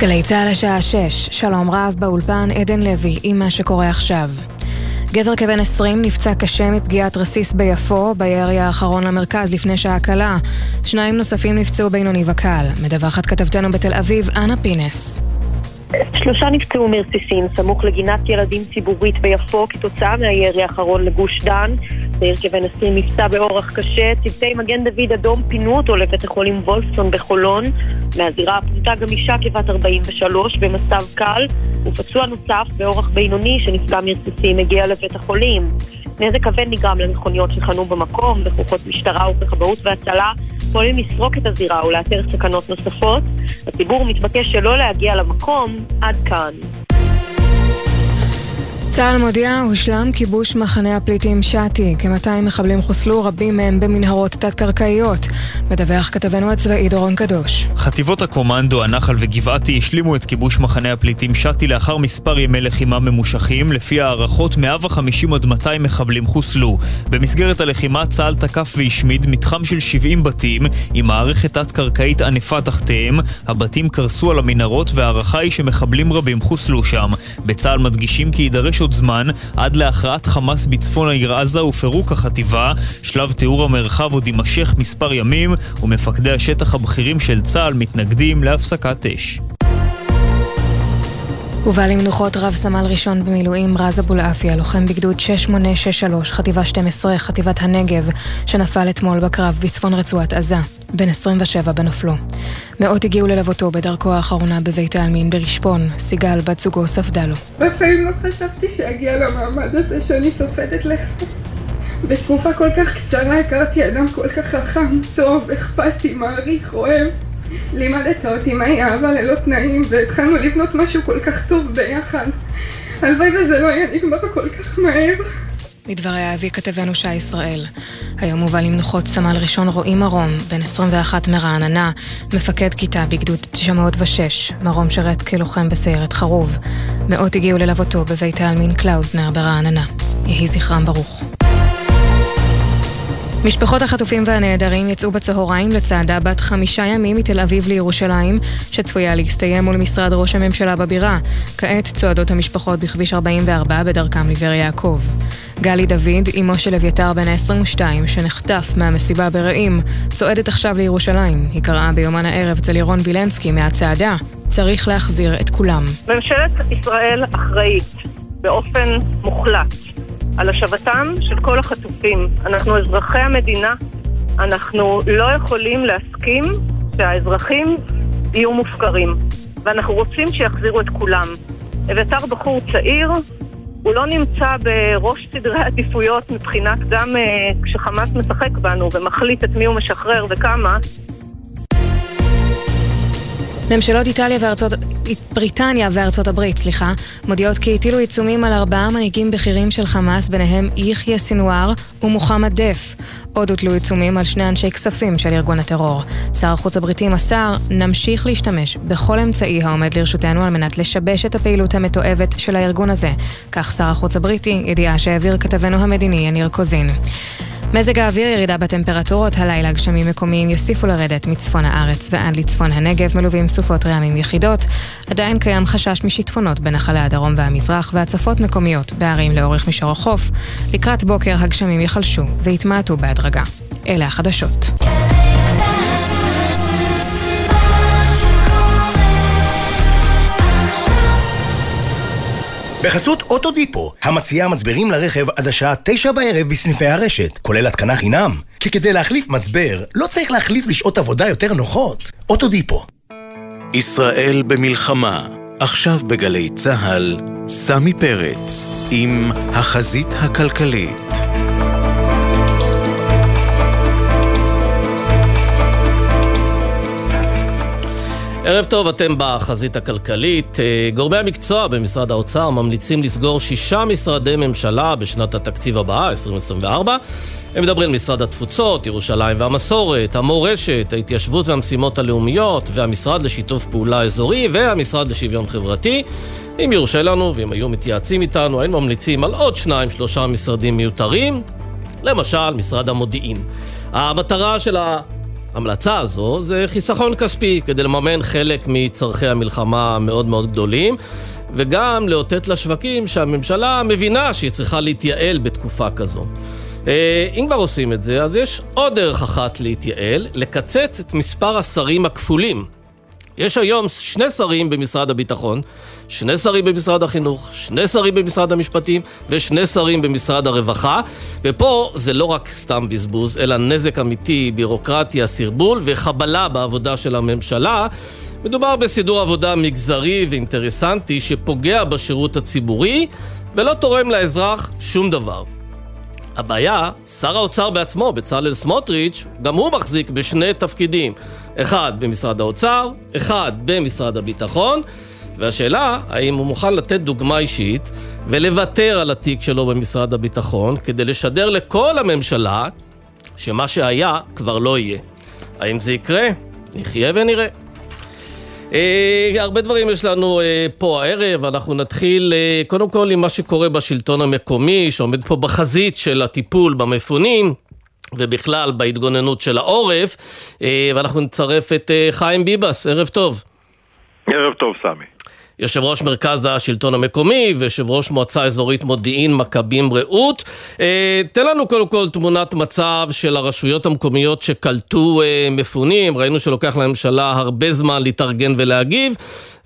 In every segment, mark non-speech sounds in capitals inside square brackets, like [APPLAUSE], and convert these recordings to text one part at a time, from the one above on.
גלי צה"ל השעה 6, שלום רב באולפן עדן לוי עם מה שקורה עכשיו. גבר כבן 20 נפצע קשה מפגיעת רסיס ביפו, בירי האחרון למרכז לפני שעה קלה. שניים נוספים נפצעו בינוני וקל. מדווחת כתבתנו בתל אביב, אנה פינס. שלושה נפצעו מרסיסים סמוך לגינת ילדים ציבורית ביפו כתוצאה מהירי האחרון לגוש דן. צעיר כבן 20 נפצע באורח קשה, צוותי מגן דוד אדום פינו אותו לבית החולים וולפסון בחולון. מהזירה פונתה גם אישה כבת 43 במצב קל, ופצוע נוסף באורח בינוני שנפגע מרסיסים הגיע לבית החולים. נזק כבד נגרם למכוניות שחנו במקום, וכוחות משטרה וכבאות והצלה פועלים לסרוק את הזירה ולאתר סכנות נוספות. הציבור מתבקש שלא להגיע למקום עד כאן. צה"ל מודיע, הושלם כיבוש מחנה הפליטים שתי. כ-200 מחבלים חוסלו, רבים מהם במנהרות תת-קרקעיות. מדווח כתבנו הצבאי דורון קדוש. חטיבות הקומנדו, הנחל וגבעתי השלימו את כיבוש מחנה הפליטים שתי לאחר מספר ימי לחימה ממושכים. לפי הערכות, 150 עד 200 מחבלים חוסלו. במסגרת הלחימה צה"ל תקף והשמיד מתחם של 70 בתים עם מערכת תת-קרקעית ענפה תחתיהם. הבתים קרסו על המנהרות וההערכה היא שמחבלים רבים חוסלו שם. בצה"ל מדגישים כי יידרש עוד זמן עד להכרעת חמאס בצפון העיר עזה ופירוק החטיבה. שלב תיאור המרחב עוד יימשך מספר ימים, ומפקדי השטח הבכירים של צה"ל מתנגדים להפסקת אש. הובא למנוחות רב סמל ראשון במילואים רז אבולעפיה, לוחם בגדוד 6863, חטיבה 12, חטיבת הנגב, שנפל אתמול בקרב בצפון רצועת עזה. בן 27 בנופלו. מאות הגיעו ללוותו בדרכו האחרונה בבית העלמין ברשפון, סיגל בת זוגו ספדה לו. בחיים לא חשבתי שאגיע למעמד הזה שאני סופדת לך. בתקופה כל כך קצרה הכרתי אדם כל כך חכם, טוב, אכפתי, מעריך, אוהב. לימדת אותי מהי אהבה ללא תנאים, והתחלנו לבנות משהו כל כך טוב ביחד. הלוואי וזה לא היה נגמר כל כך מהר. לדבריה הביא כתבנו שי ישראל. היום הובא למנוחות סמל ראשון רועי מרום, בן 21 מרעננה, מפקד כיתה בגדוד 906. מרום שרת כלוחם בסיירת חרוב. מאות הגיעו ללוותו בבית העלמין קלאוזנר ברעננה. יהי זכרם ברוך. משפחות החטופים והנעדרים יצאו בצהריים לצעדה בת חמישה ימים מתל אביב לירושלים, שצפויה להסתיים מול משרד ראש הממשלה בבירה. כעת צועדות המשפחות בכביש 44 בדרכם לבאר יעקב. גלי דוד, אמו של אביתר בן ה-22, שנחטף מהמסיבה ברעים, צועדת עכשיו לירושלים. היא קראה ביומן הערב אצל ירון וילנסקי מהצעדה, צריך להחזיר את כולם. ממשלת ישראל אחראית באופן מוחלט על השבתם של כל החטופים. אנחנו אזרחי המדינה, אנחנו לא יכולים להסכים שהאזרחים יהיו מופקרים, ואנחנו רוצים שיחזירו את כולם. אביתר בחור צעיר, הוא לא נמצא בראש סדרי העדיפויות מבחינת גם uh, כשחמאס משחק בנו ומחליט את מי הוא משחרר וכמה. ממשלות איטליה וארצות... בריטניה וארצות הברית, סליחה, מודיעות כי הטילו עיצומים על ארבעה מנהיגים בכירים של חמאס, ביניהם יחיא סינואר ומוחמד דף. עוד הוטלו עיצומים על שני אנשי כספים של ארגון הטרור. שר החוץ הבריטי מסר, נמשיך להשתמש בכל אמצעי העומד לרשותנו על מנת לשבש את הפעילות המתועבת של הארגון הזה. כך שר החוץ הבריטי, ידיעה שהעביר כתבנו המדיני יניר קוזין. מזג האוויר, ירידה בטמפרטורות, הלילה גשמים מקומיים יוסיפו לרדת מצפון הארץ ועד לצפון הנגב, מלווים סופות רעמים יחידות. עדיין קיים חשש משיטפונות בנחלי הדרום והמזרח והצפות מקומיות בערים לאורך מישור החוף. לקראת בוקר הגשמים ייחלשו ויתמעטו בהדרגה. אלה החדשות. בחסות אוטודיפו, המציעה מצברים לרכב עד השעה תשע בערב בסניפי הרשת, כולל התקנה חינם. כי כדי להחליף מצבר, לא צריך להחליף לשעות עבודה יותר נוחות. אוטודיפו. ישראל במלחמה, עכשיו בגלי צה"ל, סמי פרץ, עם החזית הכלכלית. ערב טוב, אתם בחזית הכלכלית. אה, גורמי המקצוע במשרד האוצר ממליצים לסגור שישה משרדי ממשלה בשנת התקציב הבאה, 2024. הם מדברים על משרד התפוצות, ירושלים והמסורת, המורשת, ההתיישבות והמשימות הלאומיות, והמשרד לשיתוף פעולה אזורי, והמשרד לשוויון חברתי. אם יורשה לנו, ואם היו מתייעצים איתנו, היינו ממליצים על עוד שניים, שלושה משרדים מיותרים, למשל, משרד המודיעין. המטרה של ה... ההמלצה הזו זה חיסכון כספי כדי לממן חלק מצורכי המלחמה המאוד מאוד גדולים וגם לאותת לשווקים שהממשלה מבינה שהיא צריכה להתייעל בתקופה כזו. אה, אם כבר עושים את זה, אז יש עוד דרך אחת להתייעל, לקצץ את מספר השרים הכפולים. יש היום שני שרים במשרד הביטחון, שני שרים במשרד החינוך, שני שרים במשרד המשפטים ושני שרים במשרד הרווחה ופה זה לא רק סתם בזבוז, אלא נזק אמיתי, בירוקרטיה, סרבול וחבלה בעבודה של הממשלה מדובר בסידור עבודה מגזרי ואינטרסנטי שפוגע בשירות הציבורי ולא תורם לאזרח שום דבר. הבעיה, שר האוצר בעצמו, בצלאל סמוטריץ', גם הוא מחזיק בשני תפקידים. אחד במשרד האוצר, אחד במשרד הביטחון, והשאלה, האם הוא מוכן לתת דוגמה אישית ולוותר על התיק שלו במשרד הביטחון כדי לשדר לכל הממשלה שמה שהיה כבר לא יהיה. האם זה יקרה? נחיה ונראה. אה, הרבה דברים יש לנו אה, פה הערב, אנחנו נתחיל אה, קודם כל עם מה שקורה בשלטון המקומי, שעומד פה בחזית של הטיפול במפונים. ובכלל בהתגוננות של העורף, אה, ואנחנו נצרף את אה, חיים ביבס, ערב טוב. ערב טוב, סמי. יושב ראש מרכז השלטון המקומי ויושב ראש מועצה אזורית מודיעין מכבים רעות. אה, תן לנו קודם כל תמונת מצב של הרשויות המקומיות שקלטו אה, מפונים, ראינו שלוקח לממשלה הרבה זמן להתארגן ולהגיב,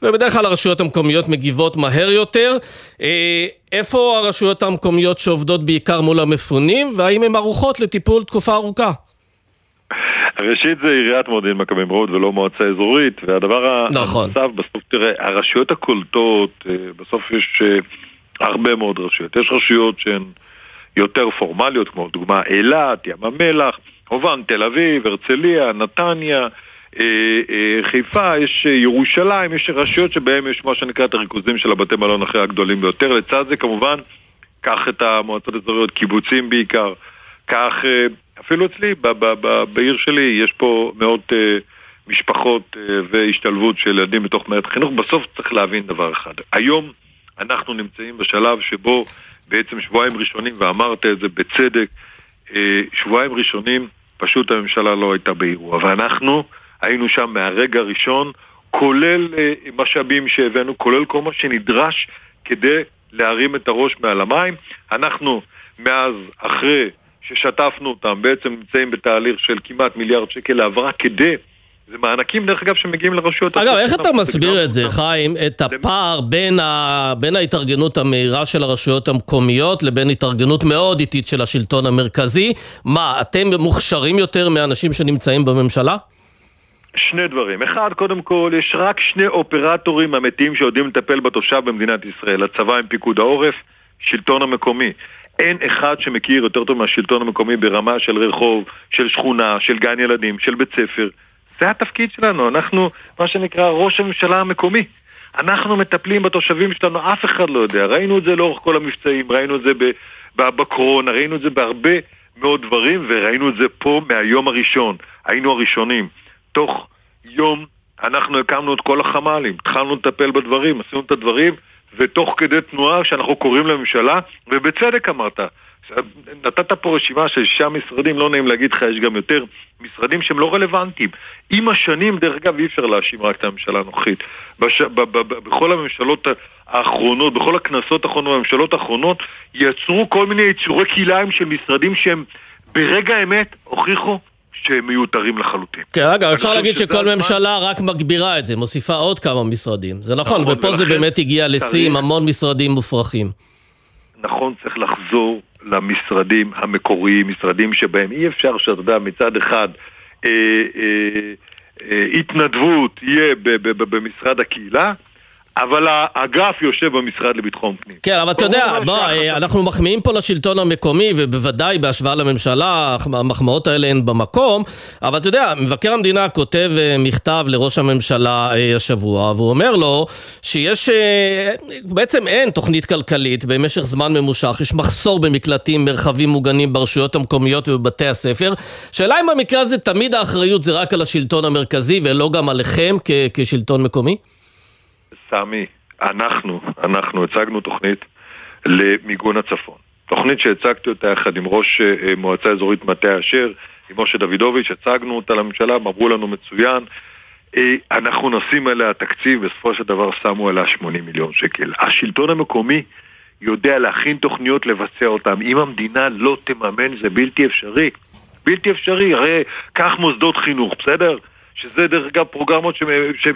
ובדרך כלל הרשויות המקומיות מגיבות מהר יותר. אה, איפה הרשויות המקומיות שעובדות בעיקר מול המפונים, והאם הן ערוכות לטיפול תקופה ארוכה? ראשית זה עיריית מודיעין מכבים רעות ולא מועצה אזורית, והדבר נכון. הנוסף, בסוף תראה, הרשויות הקולטות, אה, בסוף יש אה, הרבה מאוד רשויות. יש רשויות שהן יותר פורמליות, כמו דוגמה אילת, ים המלח, כמובן תל אביב, הרצליה, נתניה, אה, חיפה, יש ירושלים, יש רשויות שבהן יש מה שנקרא את הריכוזים של הבתי מלון אחרי הגדולים ביותר. לצד זה כמובן, קח את המועצות האזוריות, קיבוצים בעיקר, קח אפילו אצלי, ב- ב- ב- בעיר שלי, יש פה מאות uh, משפחות uh, והשתלבות של ילדים בתוך מערכת החינוך. בסוף צריך להבין דבר אחד. היום אנחנו נמצאים בשלב שבו בעצם שבועיים ראשונים, ואמרת את זה בצדק, uh, שבועיים ראשונים פשוט הממשלה לא הייתה באירוע. ואנחנו היינו שם מהרגע הראשון, כולל uh, משאבים שהבאנו, כולל כל מה שנדרש כדי להרים את הראש מעל המים. אנחנו מאז, אחרי ששטפנו אותם, בעצם נמצאים בתהליך של כמעט מיליארד שקל להעברה כדי... זה מענקים, דרך אגב, שמגיעים לרשויות... אגב, איך אתה מסביר את זה, חיים, את הפער בין, ה... בין ההתארגנות המהירה של הרשויות המקומיות לבין התארגנות מאוד איטית של השלטון המרכזי? מה, אתם מוכשרים יותר מאנשים שנמצאים בממשלה? שני דברים. אחד, קודם כל, יש רק שני אופרטורים אמיתיים שיודעים לטפל בתושב במדינת ישראל. הצבא עם פיקוד העורף, שלטון המקומי. אין אחד שמכיר יותר טוב מהשלטון המקומי ברמה של רחוב, של שכונה, של גן ילדים, של בית ספר. זה התפקיד שלנו, אנחנו מה שנקרא ראש הממשלה המקומי. אנחנו מטפלים בתושבים שלנו, אף אחד לא יודע. ראינו את זה לאורך כל המבצעים, ראינו את זה בקורונה, ראינו את זה בהרבה מאוד דברים, וראינו את זה פה מהיום הראשון. היינו הראשונים. תוך יום אנחנו הקמנו את כל החמ"לים, התחלנו לטפל בדברים, עשינו את הדברים. ותוך כדי תנועה שאנחנו קוראים לממשלה, ובצדק אמרת, נתת פה רשימה של שישה משרדים, לא נעים להגיד לך, יש גם יותר משרדים שהם לא רלוונטיים. עם השנים, דרך אגב, אי אפשר להאשים רק את הממשלה הנוכחית. בש... ב- ב- ב- בכל הממשלות האחרונות, בכל הכנסות האחרונות והממשלות האחרונות, יצרו כל מיני יצורי כלאיים של משרדים שהם ברגע האמת הוכיחו שהם מיותרים לחלוטין. כן, אגב, אפשר להגיד שכל ממשלה רק מגבירה את זה, מוסיפה עוד כמה משרדים. זה נכון, נכון ופה זה באמת הגיע לשיא עם המון משרדים מופרכים. נכון, צריך לחזור למשרדים המקוריים, משרדים שבהם אי אפשר שאתה יודע, מצד אחד אה, אה, אה, התנדבות יהיה במשרד הקהילה, אבל האגף יושב במשרד לביטחון פנים. כן, אבל אתה יודע, בוא, אה, אנחנו מחמיאים פה לשלטון המקומי, ובוודאי בהשוואה לממשלה, המחמאות האלה הן במקום, אבל אתה יודע, מבקר המדינה כותב אה, מכתב לראש הממשלה אה, השבוע, והוא אומר לו שיש, בעצם אין תוכנית כלכלית במשך זמן ממושך, יש מחסור במקלטים, מרחבים מוגנים ברשויות המקומיות ובבתי הספר. שאלה אם במקרה הזה תמיד האחריות זה רק על השלטון המרכזי ולא גם עליכם כשלטון מקומי? סמי, אנחנו, אנחנו הצגנו תוכנית למיגון הצפון. תוכנית שהצגתי אותה יחד עם ראש אה, מועצה אזורית מטה אשר, עם משה דוידוביץ', הצגנו אותה לממשלה, אמרו לנו מצוין. אה, אנחנו נשים עליה תקציב, בסופו של דבר שמו עליה 80 מיליון שקל. השלטון המקומי יודע להכין תוכניות, לבצע אותן. אם המדינה לא תממן זה בלתי אפשרי. בלתי אפשרי, הרי קח מוסדות חינוך, בסדר? שזה דרך אגב פרוגרמות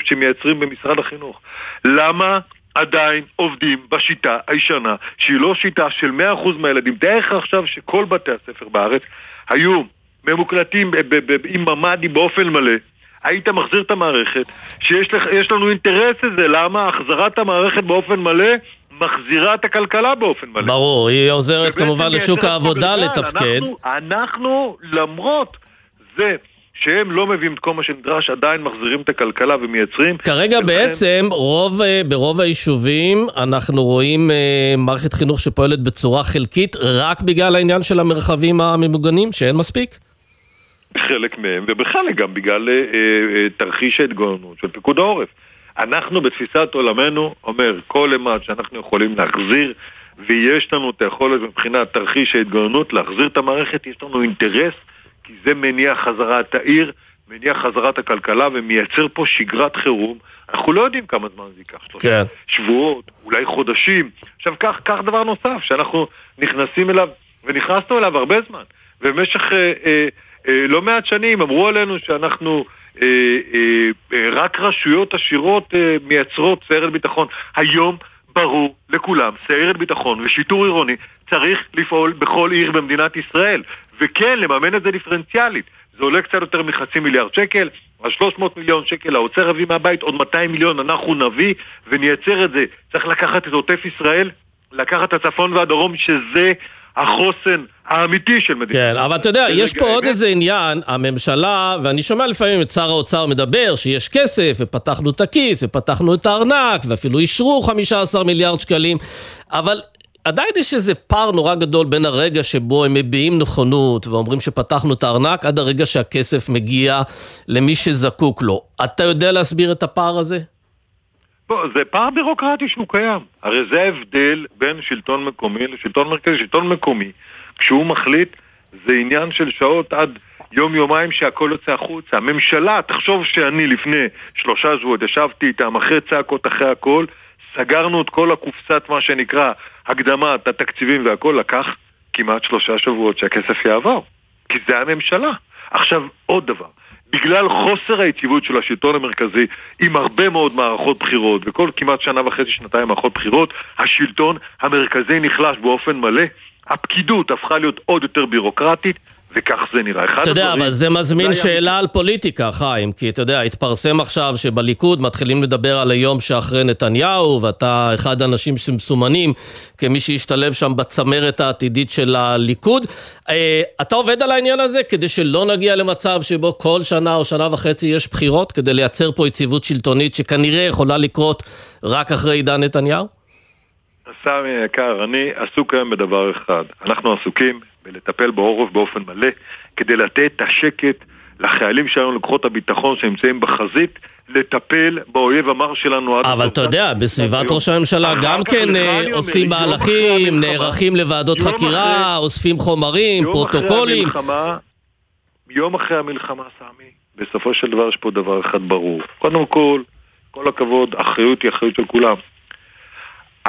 שמייצרים במשרד החינוך. למה עדיין עובדים בשיטה הישנה, שהיא לא שיטה של 100% מהילדים? לך עכשיו שכל בתי הספר בארץ היו ממוקלטים עם ממ"דים באופן מלא. היית מחזיר את המערכת, שיש לנו אינטרס לזה, למה החזרת המערכת באופן מלא מחזירה את הכלכלה באופן מלא. ברור, היא עוזרת כמובן לשוק העבודה לתפקד. אנחנו, אנחנו, למרות זה שהם לא מביאים את כל מה שנדרש, עדיין מחזירים את הכלכלה ומייצרים. כרגע בעצם, רוב, אה, ברוב היישובים אנחנו רואים אה, מערכת חינוך שפועלת בצורה חלקית רק בגלל העניין של המרחבים הממוגנים, שאין מספיק? בחלק מהם, ובחלק גם בגלל אה, אה, תרחיש ההתגוננות של פיקוד העורף. אנחנו בתפיסת עולמנו, אומר, כל אימת שאנחנו יכולים להחזיר, ויש לנו את היכולת מבחינת תרחיש ההתגוננות להחזיר את המערכת, יש לנו אינטרס, כי זה מניע חזרת העיר, מניע חזרת הכלכלה ומייצר פה שגרת חירום. אנחנו לא יודעים כמה זמן זה ייקח, כן. שבועות, אולי חודשים. עכשיו, כך, כך דבר נוסף, שאנחנו נכנסים אליו, ונכנסנו אליו הרבה זמן. במשך אה, אה, אה, לא מעט שנים אמרו עלינו שאנחנו אה, אה, רק רשויות עשירות מייצרות סיירת ביטחון. היום ברור לכולם, סיירת ביטחון ושיטור עירוני צריך לפעול בכל עיר במדינת ישראל. וכן, לממן את זה דיפרנציאלית. זה עולה קצת יותר מחצי מיליארד שקל, אז 300 מיליון שקל האוצר יביא מהבית, עוד 200 מיליון אנחנו נביא ונייצר את זה. צריך לקחת את עוטף ישראל, לקחת את הצפון והדרום, שזה החוסן האמיתי של מדינת כן, אבל אתה יודע, יש פה עוד איזה עניין, הממשלה, ואני שומע לפעמים את שר האוצר מדבר שיש כסף, ופתחנו את הכיס, ופתחנו את הארנק, ואפילו אישרו 15 מיליארד שקלים, אבל עדיין יש איזה פער נורא גדול בין הרגע שבו הם מביעים נכונות ואומרים שפתחנו את הארנק, עד הרגע שהכסף מגיע למי שזקוק לו. אתה יודע להסביר את הפער הזה? לא, זה פער בירוקרטי שהוא קיים. הרי זה ההבדל בין שלטון מקומי לשלטון מרכזי. שלטון מקומי, כשהוא מחליט, זה עניין של שעות עד יום-יומיים שהכל יוצא החוצה. הממשלה, תחשוב שאני לפני שלושה שבועות ישבתי איתם אחרי צעקות אחרי הכל, סגרנו את כל הקופסת, מה שנקרא, הקדמת התקציבים והכל, לקח כמעט שלושה שבועות שהכסף יעבור. כי זה הממשלה. עכשיו, עוד דבר. בגלל חוסר היציבות של השלטון המרכזי עם הרבה מאוד מערכות בחירות וכל כמעט שנה וחצי, שנתיים מערכות בחירות השלטון המרכזי נחלש באופן מלא הפקידות הפכה להיות עוד יותר בירוקרטית וכך זה נראה. אתה יודע, אבל זה מזמין שאלה על פוליטיקה, חיים, כי אתה יודע, התפרסם עכשיו שבליכוד מתחילים לדבר על היום שאחרי נתניהו, ואתה אחד האנשים שמסומנים כמי שהשתלב שם בצמרת העתידית של הליכוד. אה, אתה עובד על העניין הזה כדי שלא נגיע למצב שבו כל שנה או שנה וחצי יש בחירות, כדי לייצר פה יציבות שלטונית שכנראה יכולה לקרות רק אחרי עידן נתניהו? סמי יקר, אני עסוק היום בדבר אחד. אנחנו עסוקים ולטפל בעורף באופן מלא, כדי לתת את השקט לחיילים שלנו, לכוחות הביטחון שנמצאים בחזית, לטפל באויב המר שלנו. אבל אתה יודע, בסביבת ראש הממשלה גם כן אה, עושים מהלכים, נערכים לוועדות חקירה, אוספים חומרים, פרוטוקולים. יום אחרי המלחמה, סמי, בסופו של דבר יש פה דבר אחד ברור. קודם כל, כל הכבוד, אחריות היא אחריות של כולם.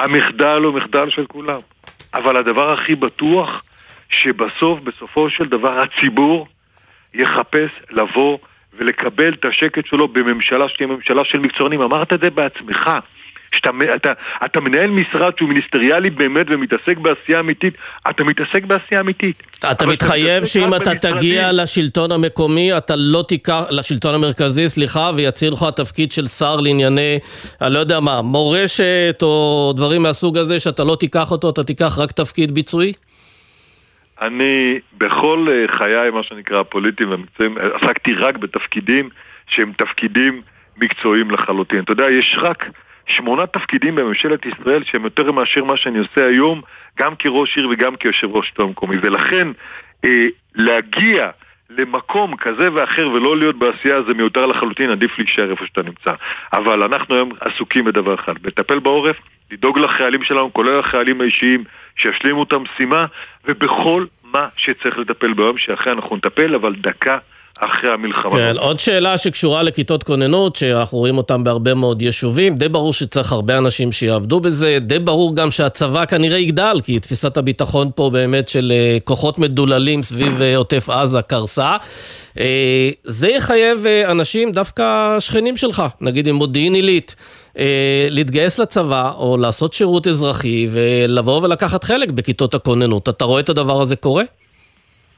המחדל הוא מחדל של כולם. אבל הדבר הכי בטוח שבסוף, בסופו של דבר, הציבור יחפש לבוא ולקבל את השקט שלו בממשלה שתהיה ממשלה של מקצוענים. אמרת את זה בעצמך. שאתה אתה, אתה מנהל משרד שהוא מיניסטריאלי באמת ומתעסק בעשייה אמיתית, אתה מתעסק בעשייה אמיתית. אתה מתחייב שאם אתה תגיע לשלטון המקומי, אתה לא תיקח, לשלטון המרכזי, סליחה, ויציע לך תפקיד של שר לענייני, אני לא יודע מה, מורשת או דברים מהסוג הזה, שאתה לא תיקח אותו, אתה תיקח רק תפקיד ביצועי? אני בכל אה, חיי, מה שנקרא, פוליטיים ומקצועיים, עסקתי רק בתפקידים שהם תפקידים מקצועיים לחלוטין. אתה יודע, יש רק שמונה תפקידים בממשלת ישראל שהם יותר מאשר מה שאני עושה היום, גם כראש עיר וגם כיושב ראש שלטון המקומי. ולכן, אה, להגיע למקום כזה ואחר ולא להיות בעשייה זה מיותר לחלוטין, עדיף להישאר איפה שאתה נמצא. אבל אנחנו היום עסוקים בדבר אחד, לטפל בעורף, לדאוג לחיילים שלנו, כולל החיילים האישיים, שישלימו את המשימה, ובכל מה שצריך לטפל ביום, שאחרי אנחנו נטפל, אבל דקה אחרי המלחמה. כן, עוד שאלה שקשורה לכיתות כוננות, שאנחנו רואים אותן בהרבה מאוד יישובים. די ברור שצריך הרבה אנשים שיעבדו בזה, די ברור גם שהצבא כנראה יגדל, כי תפיסת הביטחון פה באמת של אה, כוחות מדוללים סביב אה, עוטף עזה קרסה. אה, זה יחייב אנשים, דווקא שכנים שלך, נגיד עם מודיעין עילית. להתגייס לצבא או לעשות שירות אזרחי ולבוא ולקחת חלק בכיתות הכוננות. אתה רואה את הדבר הזה קורה?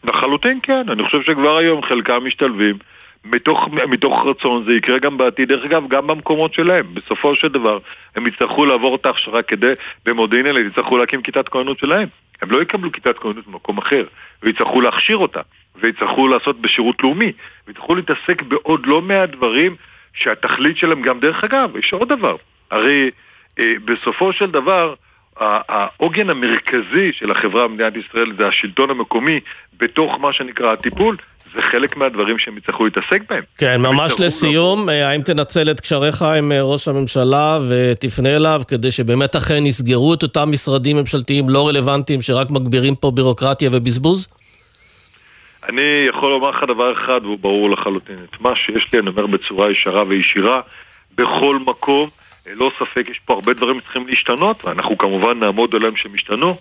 לחלוטין כן, אני חושב שכבר היום חלקם משתלבים. מתוך, מתוך רצון זה יקרה גם בעתיד, דרך אגב, גם במקומות שלהם. בסופו של דבר, הם יצטרכו לעבור את ההכשרה כדי, במודיעין אלה, יצטרכו להקים כיתת כהנות שלהם. הם לא יקבלו כיתת כהנות במקום אחר, ויצטרכו להכשיר אותה, ויצטרכו לעשות בשירות לאומי, ויצטרכו להתעסק בעוד לא מעט דברים שהתכלית שלהם גם, דרך אגב, יש עוד דבר. הרי אה, בסופו של דבר, העוגן המרכזי של החברה במדינת ישראל זה השלטון המקומי בתוך מה שנקרא הטיפול, זה חלק מהדברים שהם יצטרכו להתעסק בהם. כן, ממש לסיום, לא... האם תנצל את קשריך עם אה, ראש הממשלה ותפנה אליו כדי שבאמת אכן יסגרו את אותם משרדים ממשלתיים לא רלוונטיים שרק מגבירים פה בירוקרטיה ובזבוז? אני יכול לומר לך דבר אחד והוא ברור לחלוטין. את מה שיש לי אני אומר בצורה ישרה וישירה, בכל מקום. ללא ספק יש פה הרבה דברים שצריכים להשתנות, ואנחנו כמובן נעמוד עליהם שהם ישתנו,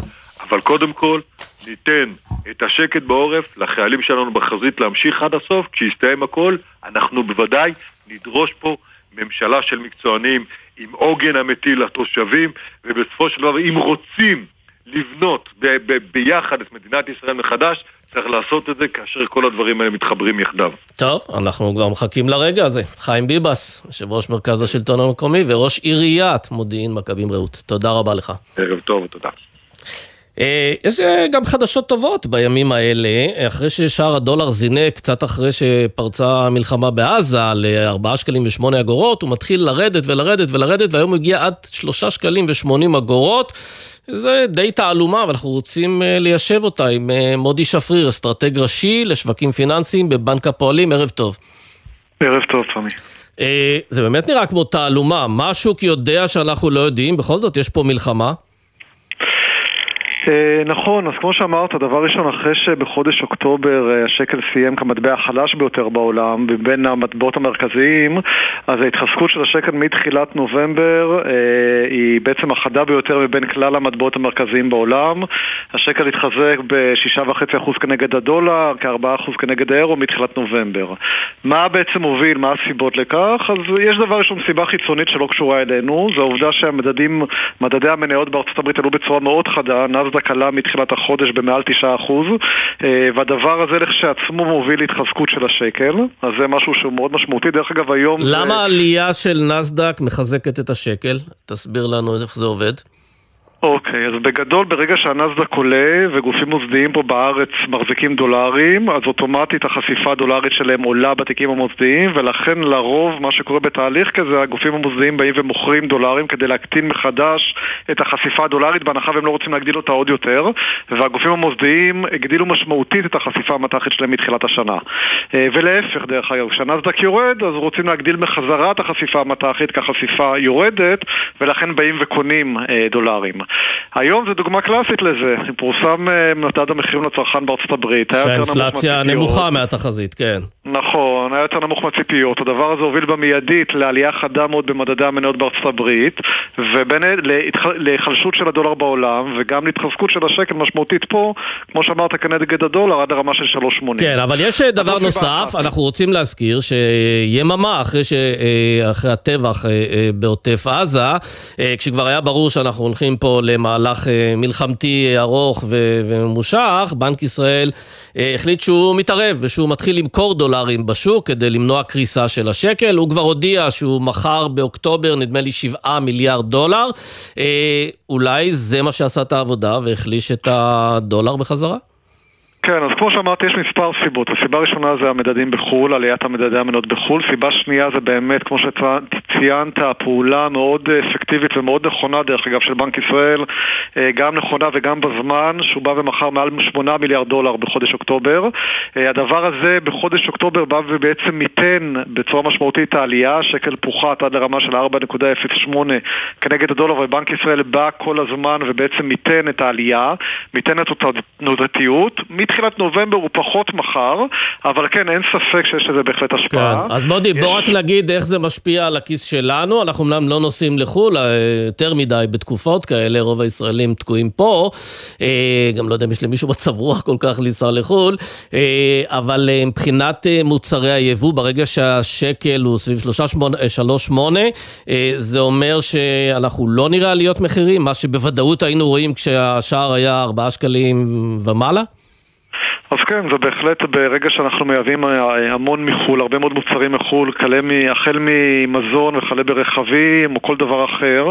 אבל קודם כל ניתן את השקט בעורף לחיילים שלנו בחזית להמשיך עד הסוף, כשיסתיים הכל, אנחנו בוודאי נדרוש פה ממשלה של מקצוענים עם עוגן אמיתי לתושבים, ובסופו של דבר אם רוצים לבנות ב- ב- ביחד את מדינת ישראל מחדש, צריך לעשות את זה כאשר כל הדברים האלה מתחברים יחדיו. טוב, אנחנו כבר מחכים לרגע הזה. חיים ביבס, יושב ראש מרכז השלטון המקומי וראש עיריית מודיעין מכבים רעות. תודה רבה לך. ערב טוב ותודה. אה, יש אה, גם חדשות טובות בימים האלה, אחרי ששער הדולר זינק קצת אחרי שפרצה המלחמה בעזה ל-4 שקלים ו-8 אגורות, הוא מתחיל לרדת ולרדת ולרדת, והיום הוא הגיע עד 3 שקלים ו-80 אגורות. זה די תעלומה, ואנחנו רוצים אה, ליישב אותה עם מודי שפריר, אסטרטג ראשי לשווקים פיננסיים בבנק הפועלים, ערב טוב. ערב טוב, תמי. זה באמת נראה כמו תעלומה, מה השוק יודע שאנחנו לא יודעים, בכל זאת יש פה מלחמה. אה, נכון, אז כמו שאמרת, דבר ראשון, אחרי שבחודש אוקטובר אה, השקל סיים כמטבע החלש ביותר בעולם, בין המטבעות המרכזיים, אז ההתחזקות של השקל מתחילת נובמבר אה, היא בעצם החדה ביותר מבין כלל המטבעות המרכזיים בעולם. השקל התחזק ב-6.5% כנגד הדולר, כ-4% כנגד האירו מתחילת נובמבר. מה בעצם הוביל, מה הסיבות לכך? אז יש דבר ראשון סיבה חיצונית שלא קשורה אלינו, זו העובדה שהמדדים, מדדי המניות בארצות הברית עלו בצורה מאוד חדה, נאסד"ק עלה מתחילת החודש במעל 9% אה, והדבר הזה לכשעצמו מוביל להתחזקות של השקל, אז זה משהו שהוא מאוד משמעותי. דרך אגב, היום... למה העלייה של נסדק מחזקת את השקל? תסביר לנו איך זה עובד. אוקיי, אז בגדול ברגע שהנסדק עולה וגופים מוסדיים פה בארץ מחזיקים דולרים, אז אוטומטית החשיפה הדולרית שלהם עולה בתיקים המוסדיים ולכן לרוב מה שקורה בתהליך כזה, הגופים המוסדיים באים ומוכרים דולרים כדי להקטין מחדש את החשיפה הדולרית בהנחה והם לא רוצים להגדיל אותה עוד יותר והגופים המוסדיים הגדילו משמעותית את החשיפה המתחת שלהם מתחילת השנה. אה, ולהפך דרך אגב, כשהנסדק יורד אז רוצים להגדיל מחזרה את החשיפה המתחת כי החשיפה יורדת ולכן באים וקונים אה, דולרים היום זו דוגמה קלאסית לזה, פורסם אה, מדד המחירים לצרכן בארצות הברית. שהאינפלציה נמוכה מהתחזית, כן. נכון, היה יותר נמוך מהציפיות. הדבר הזה הוביל במיידית לעלייה חדה מאוד במדדי המניות בארצות הברית, ובין להיחלשות של הדולר בעולם, וגם להתחזקות של השקל משמעותית פה, כמו שאמרת, כנגד הדולר עד הרמה של 3.80. כן, אבל יש אה, דבר נוסף, אנחנו רוצים להזכיר שיממה אחרי, ש... אה, אחרי הטבח בעוטף עזה, כשכבר היה ברור שאנחנו הולכים פה למהלך אה, מלחמתי ארוך וממושך, בנק ישראל אה, החליט שהוא מתערב ושהוא מתחיל למכור דולרים בשוק כדי למנוע קריסה של השקל. הוא כבר הודיע שהוא מכר באוקטובר, נדמה לי, 7 מיליארד דולר. אה, אולי זה מה שעשה את העבודה והחליש את הדולר בחזרה? כן, אז כמו שאמרתי, יש מספר סיבות. הסיבה הראשונה זה המדדים בחו"ל, עליית המדדי המניות בחו"ל. סיבה שנייה זה באמת, כמו שציינת, הפעולה מאוד אפקטיבית ומאוד נכונה, דרך אגב, של בנק ישראל, אה, גם נכונה וגם בזמן, שהוא בא ומכר מעל 8 מיליארד דולר בחודש אוקטובר. אה, הדבר הזה בחודש אוקטובר בא ובעצם מיתן בצורה משמעותית את העלייה, השקל פוחת עד לרמה של 4.08 כנגד הדולר, ובנק ישראל בא כל הזמן ובעצם מיתן את העלייה, מיתן את התנודתיות. מתחילת נובמבר הוא פחות מחר, אבל כן, אין ספק שיש לזה בהחלט השפעה. כן, אז מודי, יש... בוא רק נגיד איך זה משפיע על הכיס שלנו. אנחנו אומנם לא נוסעים לחו"ל אה, יותר מדי בתקופות כאלה, רוב הישראלים תקועים פה. אה, גם לא יודע אם יש למישהו מצב רוח כל כך לנסוע לחו"ל, אה, אבל מבחינת מוצרי היבוא, ברגע שהשקל הוא סביב 3.8, זה אומר שאנחנו לא נראה עליות מחירים, מה שבוודאות היינו רואים כשהשער היה 4 שקלים ומעלה? אז כן, זה בהחלט ברגע שאנחנו מייבאים אה, המון מחו"ל, הרבה מאוד מוצרים מחו"ל, החל ממזון וכלה ברכבים או כל דבר אחר,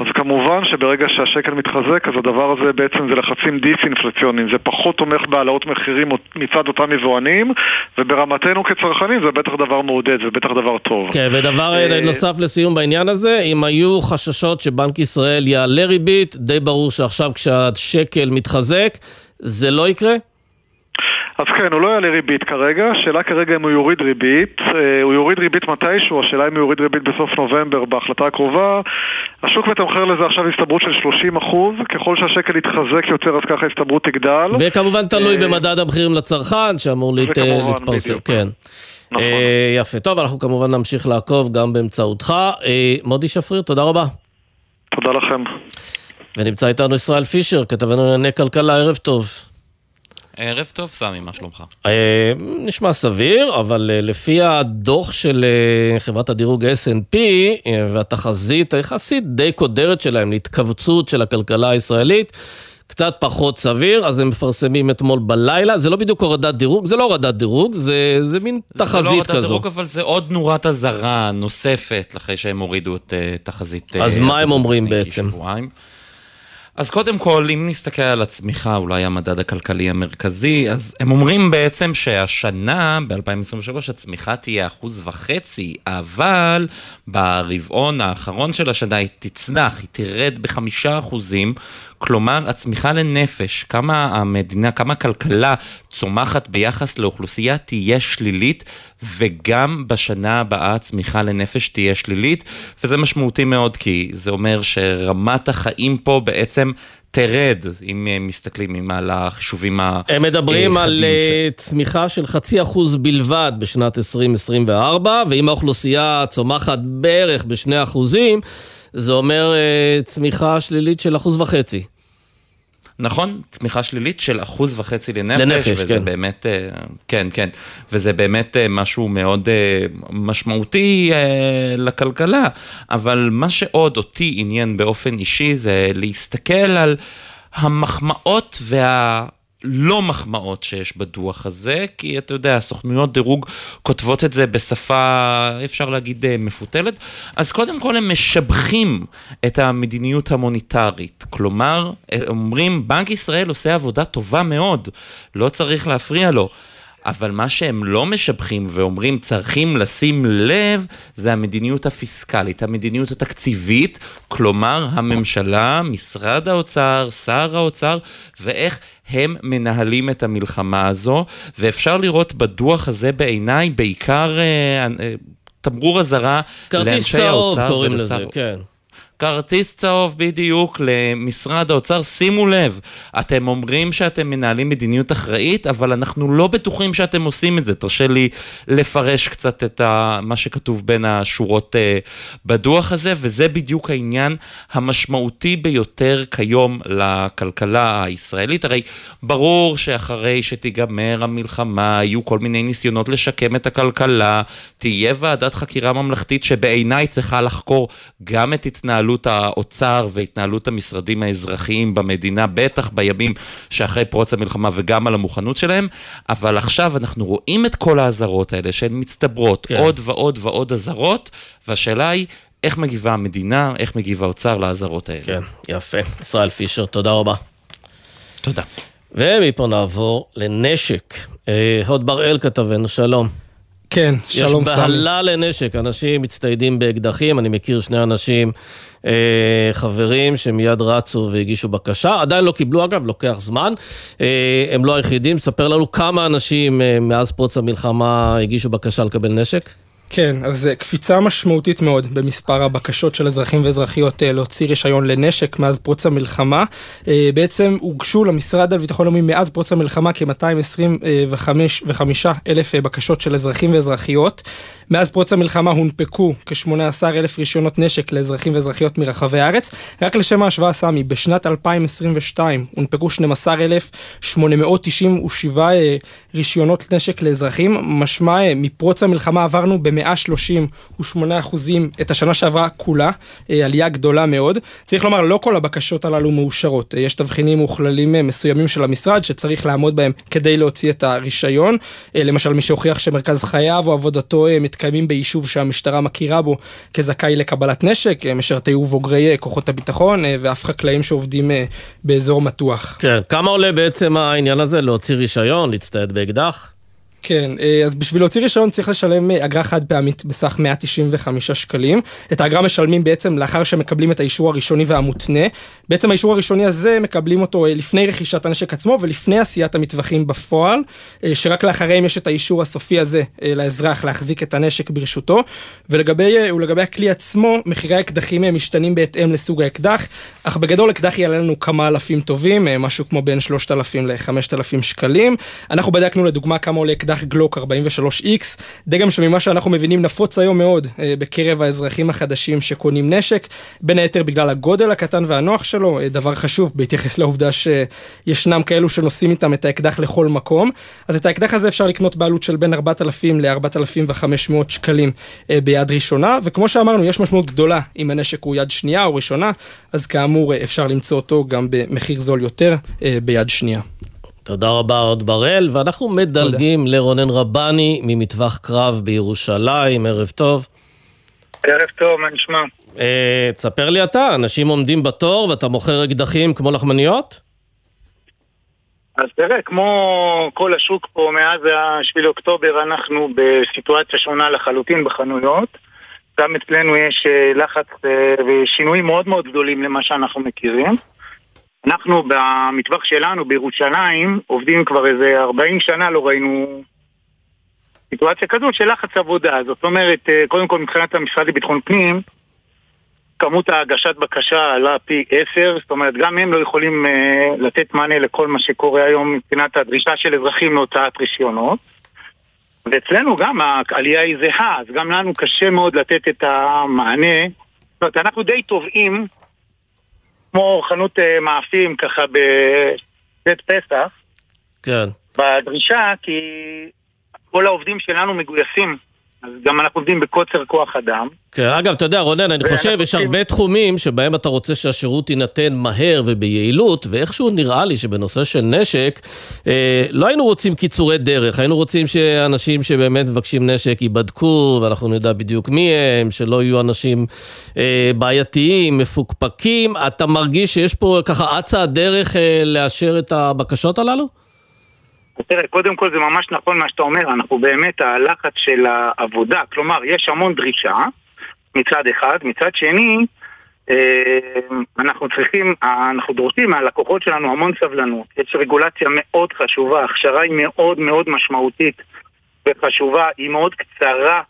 אז כמובן שברגע שהשקל מתחזק, אז הדבר הזה בעצם זה לחצים דיס-אינפלציוניים, זה פחות תומך בהעלאות מחירים מצד אותם יבואנים, וברמתנו כצרכנים זה בטח דבר מעודד, זה בטח דבר טוב. כן, ודבר אה, נוסף לסיום בעניין הזה, אם היו חששות שבנק ישראל יעלה ריבית, די ברור שעכשיו כשהשקל מתחזק, זה לא יקרה? אז כן, הוא לא יעלה ריבית כרגע, השאלה כרגע אם הוא יוריד ריבית, אה, הוא יוריד ריבית מתישהו, השאלה אם הוא יוריד ריבית בסוף נובמבר בהחלטה הקרובה. השוק מתמחר לזה עכשיו הסתברות של 30 אחוז, ככל שהשקל יתחזק יותר אז ככה ההסתברות תגדל. וכמובן תלוי אה, במדד המחירים לצרכן שאמור להתפרסם, כן. נכון. אה, יפה, טוב, אנחנו כמובן נמשיך לעקוב גם באמצעותך. מודי שפריר, תודה רבה. תודה לכם. ונמצא איתנו ישראל פישר, כתבנו לענייני כלכלה, ערב טוב. ערב טוב, סמי, מה שלומך? אה, נשמע סביר, אבל אה, לפי הדוח של אה, חברת הדירוג S&P והתחזית היחסית די קודרת שלהם להתכווצות של הכלכלה הישראלית, קצת פחות סביר, אז הם מפרסמים אתמול בלילה, זה לא בדיוק הורדת דירוג, זה לא הורדת דירוג, זה, זה מין תחזית כזו. זה לא הורדת דירוג, אבל זה עוד נורת אזהרה נוספת, אחרי שהם הורידו את uh, תחזית... אז uh, מה הם אומרים בעצם? שבועיים. אז קודם כל, אם נסתכל על הצמיחה, אולי המדד הכלכלי המרכזי, אז הם אומרים בעצם שהשנה, ב-2023, הצמיחה תהיה אחוז וחצי, אבל ברבעון האחרון של השנה היא תצנח, היא תרד בחמישה אחוזים, כלומר, הצמיחה לנפש, כמה המדינה, כמה הכלכלה צומחת ביחס לאוכלוסייה תהיה שלילית, וגם בשנה הבאה הצמיחה לנפש תהיה שלילית, וזה משמעותי מאוד, כי זה אומר שרמת החיים פה בעצם תרד, אם מסתכלים על החישובים ה... הם מדברים על ש... צמיחה של חצי אחוז בלבד בשנת 2024, ואם האוכלוסייה צומחת בערך בשני אחוזים, זה אומר uh, צמיחה שלילית של אחוז וחצי. נכון, צמיחה שלילית של אחוז וחצי לנפש. לנפש, וזה כן. באמת, uh, כן, כן, וזה באמת uh, משהו מאוד משמעותי לכלכלה, אבל מה שעוד אותי עניין באופן אישי זה להסתכל על המחמאות וה... לא מחמאות שיש בדוח הזה, כי אתה יודע, סוכנויות דירוג כותבות את זה בשפה, אפשר להגיד, אה, מפותלת. אז קודם כל הם משבחים את המדיניות המוניטרית. כלומר, אומרים, בנק ישראל עושה עבודה טובה מאוד, לא צריך להפריע לו. אבל מה שהם לא משבחים ואומרים צריכים לשים לב, זה המדיניות הפיסקלית, המדיניות התקציבית, כלומר הממשלה, משרד האוצר, שר האוצר, ואיך הם מנהלים את המלחמה הזו, ואפשר לראות בדוח הזה בעיניי בעיקר אה, אה, תמרור אזהרה לאנשי האוצר. כרטיס צהוב קוראים לזה, כן. כרטיס צהוב בדיוק למשרד האוצר, שימו לב, אתם אומרים שאתם מנהלים מדיניות אחראית, אבל אנחנו לא בטוחים שאתם עושים את זה. תרשה לי לפרש קצת את ה, מה שכתוב בין השורות uh, בדוח הזה, וזה בדיוק העניין המשמעותי ביותר כיום לכלכלה הישראלית. הרי ברור שאחרי שתיגמר המלחמה, יהיו כל מיני ניסיונות לשקם את הכלכלה, תהיה ועדת חקירה ממלכתית שבעיניי צריכה לחקור גם את התנהלות התנהלות האוצר והתנהלות המשרדים האזרחיים במדינה, בטח בימים שאחרי פרוץ המלחמה וגם על המוכנות שלהם, אבל עכשיו אנחנו רואים את כל האזהרות האלה שהן מצטברות, כן. עוד ועוד ועוד אזהרות, והשאלה היא... איך מגיבה המדינה, איך מגיב האוצר לאזהרות האלה. כן, יפה. ישראל פישר, תודה רבה. תודה. ומפה נעבור לנשק. הוד בראל כתבנו, שלום. כן, שלום סמי. יש בהלה לנשק, אנשים מצטיידים באקדחים, אני מכיר שני אנשים, אה, חברים, שמיד רצו והגישו בקשה, עדיין לא קיבלו אגב, לוקח זמן. אה, הם לא היחידים, ספר לנו כמה אנשים אה, מאז פרוץ המלחמה הגישו בקשה לקבל נשק. כן, אז קפיצה משמעותית מאוד במספר הבקשות של אזרחים ואזרחיות להוציא רישיון לנשק מאז פרוץ המלחמה. בעצם הוגשו למשרד לביטחון לאומי מאז פרוץ המלחמה כ-225 אלף בקשות של אזרחים ואזרחיות. מאז פרוץ המלחמה הונפקו כ-18 אלף רישיונות נשק לאזרחים ואזרחיות מרחבי הארץ. רק לשם ההשוואה, סמי, בשנת 2022 הונפקו 12,897 אה, רישיונות נשק לאזרחים. משמע, אה, מפרוץ המלחמה עברנו ב-138 אחוזים את השנה שעברה כולה, אה, עלייה גדולה מאוד. צריך לומר, לא כל הבקשות הללו מאושרות. יש תבחינים וכללים מסוימים של המשרד שצריך לעמוד בהם כדי להוציא את הרישיון. למשל, מי שהוכיח שמרכז חייו או עבודתו מתקיימים ביישוב שהמשטרה מכירה בו כזכאי לקבלת נשק, משרתי ובוגרי אה, כוחות הביטחון אה, ואף חקלאים שעובדים אה, באזור מתוח. כן, כמה עולה בעצם העניין הזה להוציא רישיון, להצטייד באקדח? כן, אה, אז בשביל להוציא רישיון צריך לשלם אה, אגרה חד פעמית בסך 195 שקלים. את האגרה משלמים בעצם לאחר שמקבלים את האישור הראשוני והמותנה. בעצם האישור הראשוני הזה מקבלים אותו אה, לפני רכישת הנשק עצמו ולפני עשיית המטווחים בפועל, שרק לאחריהם יש את האישור הסופי הזה לאזרח להחזיק את הנשק ברשותו. ולגבי, ולגבי הכלי עצמו, מחירי האקדחים משתנים בהתאם לסוג האקדח, אך בגדול אקדח יעלה לנו כמה אלפים טובים, משהו כמו בין 3,000 ל-5,000 שקלים. אנחנו בדקנו לדוגמה כמה עולה אקדח גלוק 43X, דגם שממה שאנחנו מבינים נפוץ היום מאוד אה, בקרב האזרחים החדשים שקונים נשק, בין היתר בגלל הגודל הקטן והנוח שלו, אה, דבר חשוב בהתייחס לעובדה שישנם כאלו שנושאים איתם את האקדח לכל מקום, אז את האקדח הזה אפשר לקנות בעלות של בין 4,000 ל-4,500 שקלים אה, ביד ראשונה, וכמו שאמרנו, יש משמעות גדולה אם הנשק הוא יד שנייה או ראשונה, אז כאמור אפשר למצוא אותו גם במחיר זול יותר ביד שנייה. תודה רבה עוד בראל, ואנחנו מדלגים תודה. לרונן רבני ממטווח קרב בירושלים, ערב טוב. ערב טוב, מה נשמע? אה, תספר לי אתה, אנשים עומדים בתור ואתה מוכר אקדחים כמו לחמניות? אז תראה, כמו כל השוק פה מאז ה-7 לאוקטובר, אנחנו בסיטואציה שונה לחלוטין בחנויות. גם אצלנו יש אה, לחץ אה, ושינויים מאוד מאוד גדולים למה שאנחנו מכירים. אנחנו במטווח שלנו בירושלים עובדים כבר איזה 40 שנה, לא ראינו סיטואציה כזאת של לחץ עבודה. זאת אומרת, אה, קודם כל מבחינת המשרד לביטחון פנים, כמות ההגשת בקשה עלה פי עשר, זאת אומרת גם הם לא יכולים uh, לתת מענה לכל מה שקורה היום מבחינת הדרישה של אזרחים להוצאת רישיונות. ואצלנו גם העלייה היא זהה, אז גם לנו קשה מאוד לתת את המענה. זאת אומרת, אנחנו די תובעים כמו חנות אה, מאפים ככה בבית פסח. כן. בדרישה, כי כל העובדים שלנו מגויסים אז גם אנחנו עובדים בקוצר כוח אדם. כן, אגב, אתה יודע, רונן, אני חושב, יש הרבה תחומים שבהם אתה רוצה שהשירות יינתן מהר וביעילות, ואיכשהו נראה לי שבנושא של נשק, אה, לא היינו רוצים קיצורי דרך, היינו רוצים שאנשים שבאמת מבקשים נשק ייבדקו, ואנחנו נדע בדיוק מי הם, שלא יהיו אנשים אה, בעייתיים, מפוקפקים. אתה מרגיש שיש פה ככה אצה הדרך אה, לאשר את הבקשות הללו? תראה, קודם כל זה ממש נכון מה שאתה אומר, אנחנו באמת, הלחץ של העבודה, כלומר, יש המון דרישה מצד אחד, מצד שני, אה, אנחנו צריכים, אנחנו דורשים מהלקוחות שלנו המון סבלנות. יש רגולציה מאוד חשובה, הכשרה היא מאוד מאוד משמעותית וחשובה, היא מאוד קצרה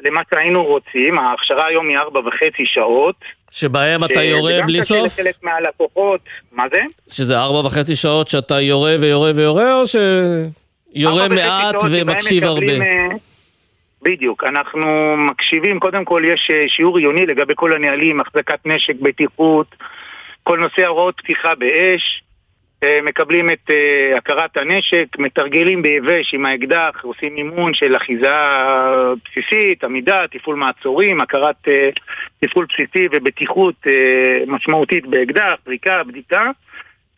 למה שהיינו רוצים, ההכשרה היום היא ארבע וחצי שעות. שבהם אתה יורה בלי סוף? וגם קשה לחלק מהלקוחות, מה זה? שזה ארבע וחצי שעות שאתה יורה ויורה ויורה, או שיורה מעט ומקשיב הרבה? אה, בדיוק, אנחנו מקשיבים, קודם כל יש אה, שיעור עיוני לגבי כל הנהלים, החזקת נשק, בטיחות, כל נושא הוראות פתיחה באש. אה, מקבלים את uh, הכרת הנשק, מתרגלים ביבש עם האקדח, עושים אימון של אחיזה בסיסית, עמידה, תפעול מעצורים, הכרת uh, תפעול בסיסי ובטיחות משמעותית באקדח, פריקה, בדיקה.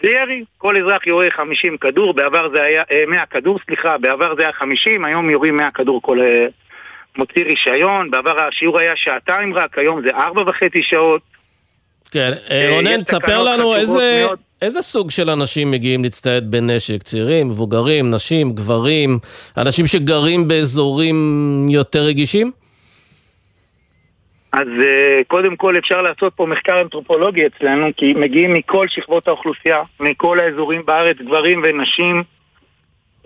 וירי, כל אזרח יורה 50 כדור, בעבר זה היה, 100 כדור, סליחה, בעבר זה היה 50, היום יורים 100 כדור כל... מוציא רישיון, בעבר השיעור היה שעתיים רק, היום זה ארבע וחצי שעות. כן, רונן, תספר לנו איזה... מאוד... איזה סוג של אנשים מגיעים להצטייד בנשק? צעירים, מבוגרים, נשים, גברים, אנשים שגרים באזורים יותר רגישים? אז אה, קודם כל אפשר לעשות פה מחקר אנתרופולוגי אצלנו, כי מגיעים מכל שכבות האוכלוסייה, מכל האזורים בארץ, גברים ונשים,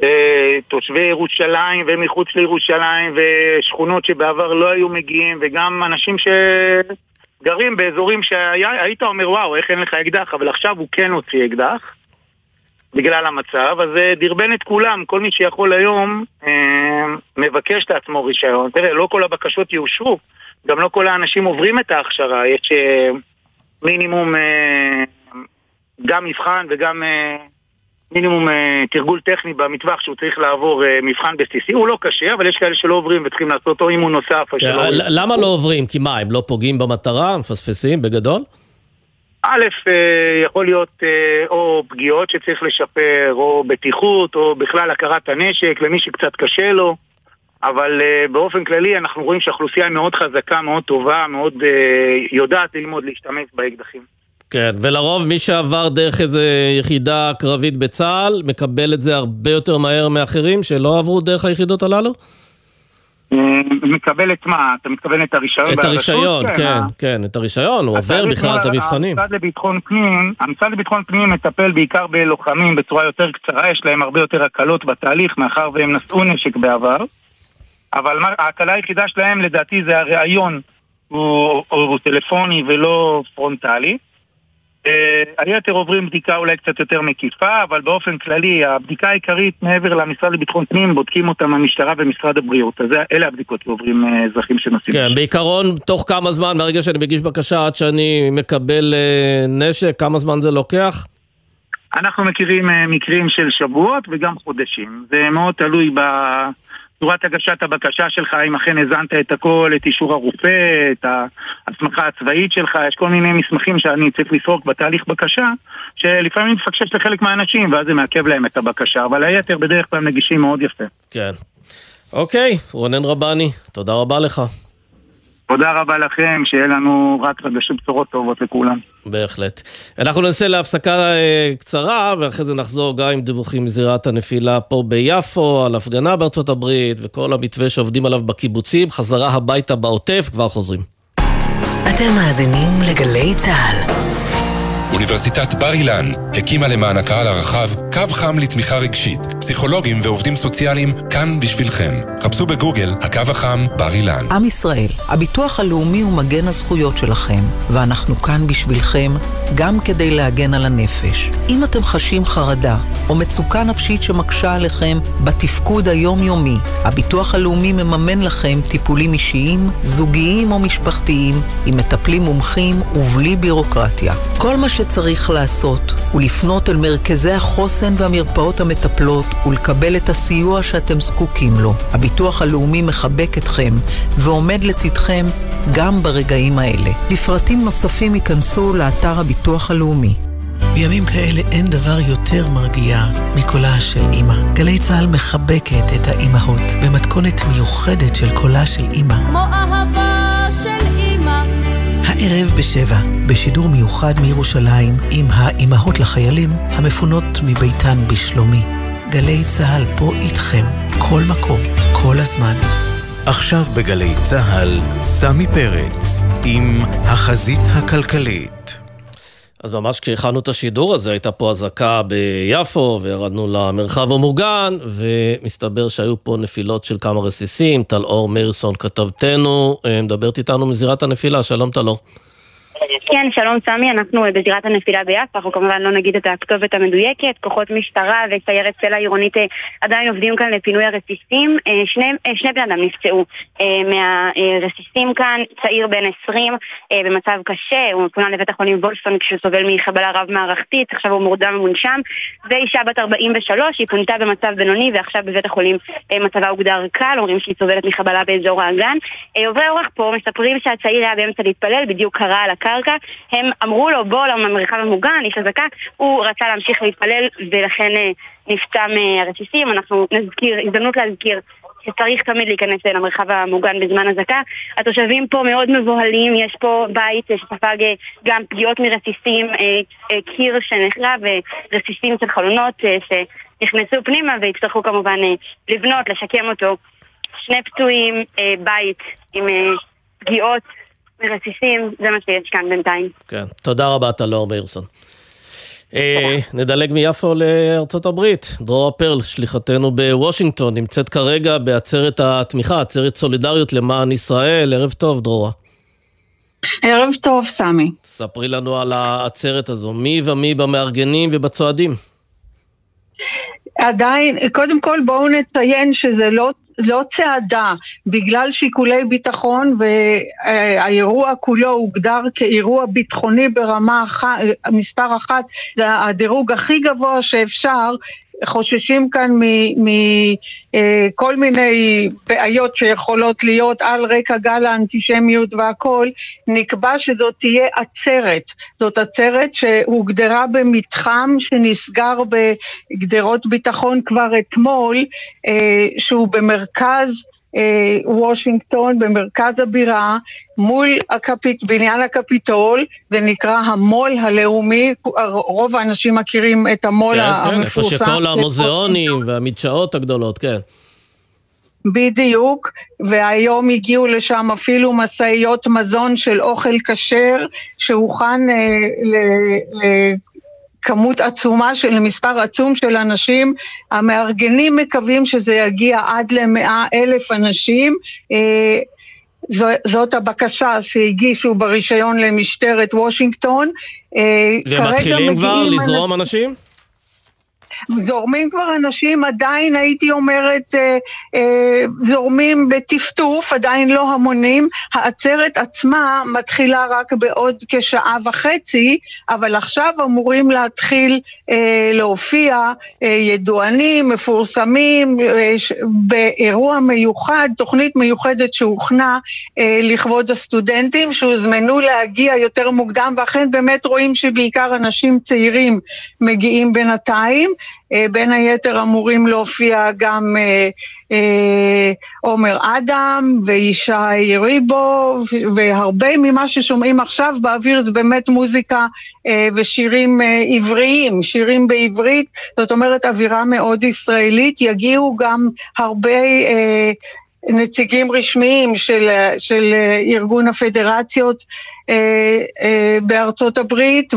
אה, תושבי ירושלים ומחוץ לירושלים ושכונות שבעבר לא היו מגיעים, וגם אנשים שגרים באזורים שהיית אומר וואו, איך אין לך אקדח, אבל עכשיו הוא כן הוציא אקדח. בגלל המצב, אז זה דרבן את כולם, כל מי שיכול היום אה, מבקש לעצמו רישיון. תראה, לא כל הבקשות יאושרו, גם לא כל האנשים עוברים את ההכשרה, יש אה, מינימום אה, גם מבחן וגם אה, מינימום תרגול טכני במטווח שהוא צריך לעבור מבחן בסיסי, הוא לא קשה, אבל יש כאלה שלא עוברים וצריכים לעשות אותו אימון נוסף או שלא עוברים. למה לא עוברים? כי מה, הם לא פוגעים במטרה? מפספסים בגדול? א', יכול להיות או פגיעות שצריך לשפר, או בטיחות, או בכלל הכרת הנשק, למי שקצת קשה לו. אבל באופן כללי אנחנו רואים שהאוכלוסייה היא מאוד חזקה, מאוד טובה, מאוד יודעת ללמוד להשתמש באקדחים. כן, ולרוב מי שעבר דרך איזה יחידה קרבית בצה"ל, מקבל את זה הרבה יותר מהר מאחרים שלא עברו דרך היחידות הללו? אה, מקבל את מה? אתה מתכוון את הרישיון? את הרישיון, כן, כן, כן, את הרישיון, הוא עובר בכלל את המבחנים. המשרד לביטחון פנים, המשרד לביטחון פנים מטפל בעיקר בלוחמים בצורה יותר קצרה, יש להם הרבה יותר הקלות בתהליך, מאחר והם נשאו נשק בעבר. אבל ההקלה היחידה שלהם לדעתי זה הראיון הוא, הוא טלפוני ולא פרונטלי. Uh, היתר עוברים בדיקה אולי קצת יותר מקיפה, אבל באופן כללי הבדיקה העיקרית מעבר למשרד לביטחון פנים בודקים אותם המשטרה ומשרד הבריאות. אז אלה הבדיקות שעוברים uh, אזרחים שנוסעים. כן, בעיקרון תוך כמה זמן מהרגע שאני מגיש בקשה עד שאני מקבל uh, נשק, כמה זמן זה לוקח? אנחנו מכירים מקרים של שבועות וגם חודשים. זה מאוד תלוי ב... צורת הגשת הבקשה שלך, אם אכן הזנת את הכל, את אישור הרופא, את ההסמכה הצבאית שלך, יש כל מיני מסמכים שאני צריך לסרוק בתהליך בקשה, שלפעמים מפקשש לחלק מהאנשים, ואז זה מעכב להם את הבקשה, אבל היתר בדרך כלל נגישים מאוד יפה. כן. אוקיי, רונן רבני, תודה רבה לך. תודה רבה לכם, שיהיה לנו רק חדשות בשורות טובות לכולם. בהחלט. אנחנו ננסה להפסקה אה, קצרה, ואחרי זה נחזור גם עם דיווחים מזירת הנפילה פה ביפו, על הפגנה בארצות הברית, וכל המתווה שעובדים עליו בקיבוצים, חזרה הביתה בעוטף, כבר חוזרים. אתם מאזינים לגלי צה"ל. אוניברסיטת בר אילן הקימה למען הקהל הרחב קו חם לתמיכה רגשית. פסיכולוגים ועובדים סוציאליים כאן בשבילכם. חפשו בגוגל הקו החם בר אילן. עם ישראל, הביטוח הלאומי הוא מגן הזכויות שלכם, ואנחנו כאן בשבילכם גם כדי להגן על הנפש. אם אתם חשים חרדה או מצוקה נפשית שמקשה עליכם בתפקוד היומיומי, הביטוח הלאומי מממן לכם טיפולים אישיים, זוגיים או משפחתיים, עם מטפלים מומחים ובלי בירוקרטיה. כל מה שצריך לעשות הוא לפנות אל מרכזי החוסן והמרפאות המטפלות ולקבל את הסיוע שאתם זקוקים לו. הביטוח הלאומי מחבק אתכם ועומד לצדכם גם ברגעים האלה. לפרטים נוספים ייכנסו לאתר הביטוח הלאומי. בימים כאלה אין דבר יותר מרגיע מקולה של אימא. גלי צה"ל מחבקת את האימהות במתכונת מיוחדת של קולה של אימא. כמו אהבה. הערב בשבע, בשידור מיוחד מירושלים עם האימהות לחיילים המפונות מביתן בשלומי. גלי צה"ל פה איתכם, כל מקום, כל הזמן. עכשיו בגלי צה"ל, סמי פרץ עם החזית הכלכלית. אז ממש כשהכנו את השידור הזה, הייתה פה אזעקה ביפו, וירדנו למרחב המוגן, ומסתבר שהיו פה נפילות של כמה רסיסים. טל אור מאירסון כתבתנו, אה, מדברת איתנו מזירת הנפילה, שלום טל אור. כן, שלום סמי, אנחנו בזירת הנפילה ביפו, אנחנו כמובן לא נגיד את הכתובת המדויקת, כוחות משטרה וסיירת סלע עירונית אה, עדיין עובדים כאן לפינוי הרסיסים. אה, שני, אה, שני בני אדם נפצעו מהרסיסים כאן, צעיר בן 20 במצב קשה, הוא פונה לבית החולים וולפסון כשהוא סובל מחבלה רב-מערכתית, עכשיו הוא מורדם ומונשם, ואישה בת 43, היא פונתה במצב בינוני ועכשיו בבית החולים מצבה הוגדר קל, אומרים שהיא סובלת מחבלה באזור האגן. עוברי אורח פה מספרים שהצעיר היה באמצע להתפלל, בדיוק קרה על הקרקע, הם אמרו לו בוא למרחב המוגן, יש אזעקה, הוא רצה להמשיך להתפלל ולכן אה, נפצע מהרסיסים, אנחנו נזכיר, הזדמנות להזכיר שצריך תמיד להיכנס למרחב המוגן בזמן אזעקה. התושבים פה מאוד מבוהלים, יש פה בית שספג גם פגיעות מרסיסים, קיר שנחרב ורסיסים של חלונות שנכנסו פנימה ויצטרכו כמובן לבנות, לשקם אותו. שני פצועים, בית עם פגיעות מרסיסים, זה מה שיש כאן בינתיים. כן, תודה רבה, טלור מאירסון. אה, נדלג מיפו לארצות הברית. דרורה פרל, שליחתנו בוושינגטון, נמצאת כרגע בעצרת התמיכה, עצרת סולידריות למען ישראל. ערב טוב, דרורה. ערב טוב, סמי. ספרי לנו על העצרת הזו. מי ומי במארגנים ובצועדים? עדיין, קודם כל בואו נציין שזה לא לא צעדה, בגלל שיקולי ביטחון והאירוע כולו הוגדר כאירוע ביטחוני ברמה אחת, מספר אחת, זה הדירוג הכי גבוה שאפשר, חוששים כאן מכל אה, מיני בעיות שיכולות להיות על רקע גל האנטישמיות והכל, נקבע שזאת תהיה עצרת. זאת עצרת שהוגדרה במתחם שנסגר בגדרות ביטחון כבר אתמול, אה, שהוא במרכז וושינגטון במרכז הבירה מול הקפיט, בניין הקפיטול, זה נקרא המו"ל הלאומי, רוב האנשים מכירים את המו"ל כן, המפורסם. כן, איפה שכל המוזיאונים והמדשאות הגדולות, כן. בדיוק, והיום הגיעו לשם אפילו משאיות מזון של אוכל כשר שהוכן אה, כמות עצומה של מספר עצום של אנשים. המארגנים מקווים שזה יגיע עד למאה אלף אנשים. אה, זאת הבקשה שהגישו ברישיון למשטרת וושינגטון. אה, ומתחילים כבר לזרום אנשים? זורמים כבר אנשים, עדיין הייתי אומרת, אה, אה, זורמים בטפטוף, עדיין לא המונים. העצרת עצמה מתחילה רק בעוד כשעה וחצי, אבל עכשיו אמורים להתחיל אה, להופיע אה, ידוענים, מפורסמים, אה, באירוע מיוחד, תוכנית מיוחדת שהוכנה אה, לכבוד הסטודנטים, שהוזמנו להגיע יותר מוקדם, ואכן באמת רואים שבעיקר אנשים צעירים מגיעים בינתיים. אה, בין היתר אמורים להופיע גם אה, אה, עומר אדם וישי ריבו, והרבה ממה ששומעים עכשיו באוויר זה באמת מוזיקה ושירים עבריים, שירים בעברית, זאת אומרת אווירה מאוד ישראלית, יגיעו גם הרבה נציגים רשמיים של, של ארגון הפדרציות אה, אה, בארצות הברית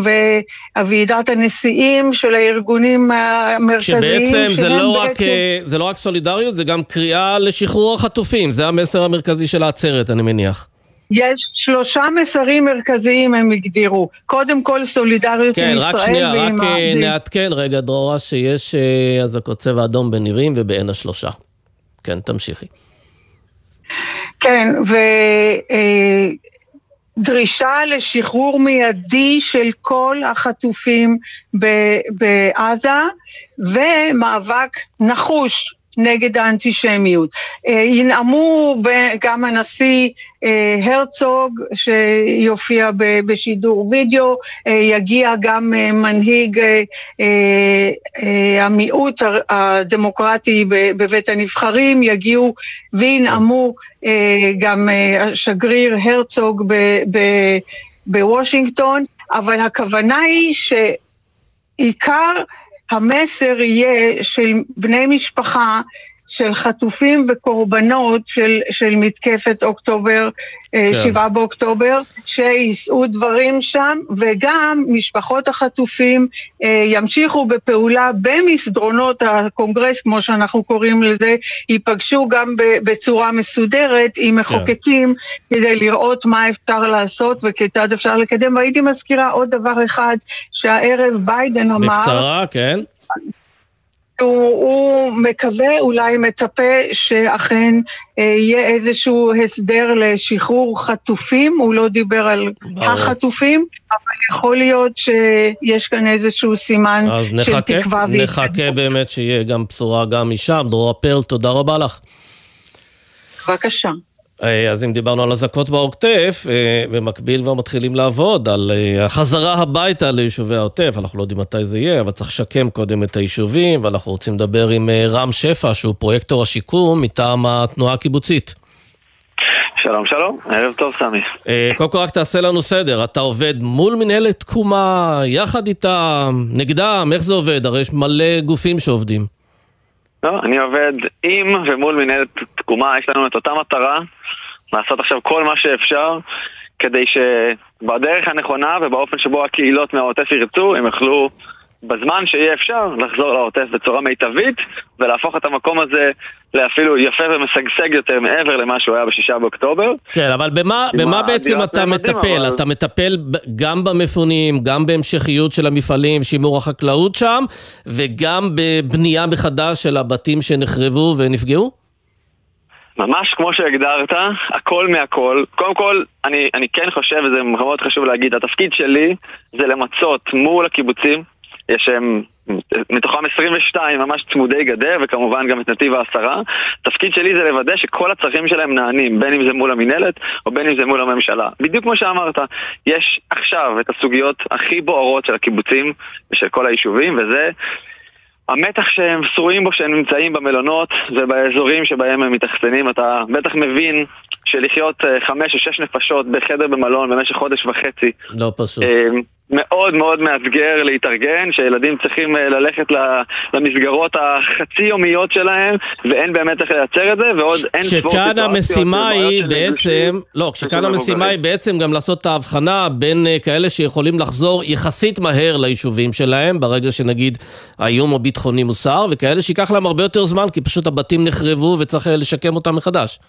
והוועידת הנשיאים של הארגונים המרכזיים. שבעצם זה לא. רק, אה, זה לא רק סולידריות, זה גם קריאה לשחרור החטופים, זה המסר המרכזי של העצרת, אני מניח. יש שלושה מסרים מרכזיים הם הגדירו. קודם כל סולידריות כן, עם ישראל ועם הערבים. כן, רק שנייה, רק נעדכן רגע, דרורה, שיש אזעקות צבע אדום בנירים ובעין השלושה. כן, תמשיכי. כן, ודרישה לשחרור מיידי של כל החטופים בעזה, ומאבק נחוש נגד האנטישמיות. אה, ינאמו גם הנשיא אה, הרצוג, שיופיע בשידור וידאו, אה, יגיע גם מנהיג המיעוט הדמוקרטי בבית הנבחרים, יגיעו וינאמו גם השגריר הרצוג בוושינגטון, אבל הכוונה היא שעיקר המסר יהיה של בני משפחה של חטופים וקורבנות של, של מתקפת אוקטובר, אה, כן. שבעה באוקטובר, שיישאו דברים שם, וגם משפחות החטופים אה, ימשיכו בפעולה במסדרונות הקונגרס, כמו שאנחנו קוראים לזה, ייפגשו גם בצורה מסודרת עם כן. מחוקקים, כן. כדי לראות מה אפשר לעשות וכיצד אפשר לקדם. והייתי מזכירה עוד דבר אחד, שהערב ביידן אמר... בקצרה, כן. הוא, הוא מקווה, אולי מצפה, שאכן אה, יהיה איזשהו הסדר לשחרור חטופים, הוא לא דיבר על ברור. החטופים, אבל יכול להיות שיש כאן איזשהו סימן של נחכה, תקווה. אז נחכה באמת שיהיה גם בשורה גם משם. דרורה פרל, תודה רבה לך. בבקשה. אה, אז אם דיברנו על אזעקות בעוטף, אה, במקביל כבר מתחילים לעבוד על אה, החזרה הביתה ליישובי העוטף, אנחנו לא יודעים מתי זה יהיה, אבל צריך לשקם קודם את היישובים, ואנחנו רוצים לדבר עם רם שפע, שהוא פרויקטור השיקום מטעם התנועה הקיבוצית. שלום שלום, ערב טוב סמי. קודם כל רק תעשה לנו סדר, אתה עובד מול מנהלת תקומה, יחד איתה, נגדם, איך זה עובד? הרי יש מלא גופים שעובדים. לא, אני עובד עם ומול מנהלת תקומה, יש לנו את אותה מטרה, לעשות עכשיו כל מה שאפשר כדי שבדרך הנכונה ובאופן שבו הקהילות מהעוטף ירצו, הם יוכלו בזמן שיהיה אפשר לחזור לעוטף בצורה מיטבית ולהפוך את המקום הזה לאפילו יפה ומשגשג יותר מעבר למה שהוא היה בשישה באוקטובר. כן, אבל במה, במה בעצם אתה מטפל? אבל... אתה מטפל גם במפונים, גם בהמשכיות של המפעלים, שימור החקלאות שם, וגם בבנייה מחדש של הבתים שנחרבו ונפגעו? ממש כמו שהגדרת, הכל מהכל. קודם כל, אני, אני כן חושב, וזה מאוד חשוב להגיד, התפקיד שלי זה למצות מול הקיבוצים, יש הם, מתוכם 22 ממש צמודי גדר, וכמובן גם את נתיב העשרה. התפקיד שלי זה לוודא שכל הצרכים שלהם נענים, בין אם זה מול המינהלת, או בין אם זה מול הממשלה. בדיוק כמו שאמרת, יש עכשיו את הסוגיות הכי בוערות של הקיבוצים ושל כל היישובים, וזה... המתח שהם שרועים בו שהם נמצאים במלונות ובאזורים שבהם הם מתאכסנים, אתה בטח מבין שלחיות אה, חמש או שש נפשות בחדר במלון במשך חודש וחצי. לא פשוט. מאוד מאוד מאתגר להתארגן, שילדים צריכים אה, ללכת למסגרות החצי יומיות שלהם, ואין באמת איך לייצר את זה, ועוד אין ספורט כשכאן המשימה היא בעצם, לא, כשכאן המשימה היא בעצם גם לעשות את ההבחנה בין אה, כאלה שיכולים לחזור יחסית מהר ליישובים שלהם, ברגע שנגיד האיום הביטחוני מוסר, וכאלה שייקח להם הרבה יותר זמן, כי פשוט הבתים נחרבו וצריך אה, לשקם אותם מחדש.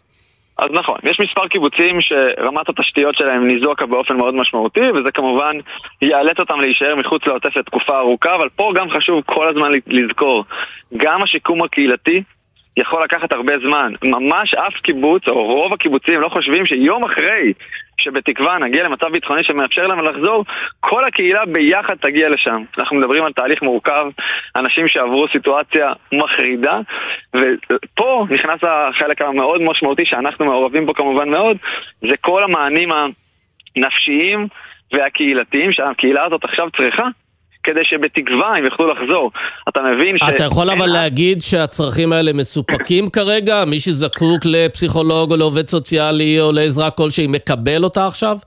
אז נכון, יש מספר קיבוצים שרמת התשתיות שלהם ניזוקה באופן מאוד משמעותי, וזה כמובן יאלץ אותם להישאר מחוץ לעוטף לתקופה ארוכה, אבל פה גם חשוב כל הזמן לזכור, גם השיקום הקהילתי יכול לקחת הרבה זמן. ממש אף קיבוץ, או רוב הקיבוצים, לא חושבים שיום אחרי שבתקווה נגיע למצב ביטחוני שמאפשר להם לחזור, כל הקהילה ביחד תגיע לשם. אנחנו מדברים על תהליך מורכב, אנשים שעברו סיטואציה מחרידה, ופה נכנס החלק המאוד משמעותי שאנחנו מעורבים בו כמובן מאוד, זה כל המענים הנפשיים והקהילתיים שהקהילה הזאת עכשיו צריכה. כדי שבתקווה הם יוכלו לחזור. אתה מבין ש... אתה יכול אבל להגיד שהצרכים האלה מסופקים כרגע? מי שזקוק לפסיכולוג או לעובד סוציאלי או לעזרה כלשהי מקבל אותה עכשיו?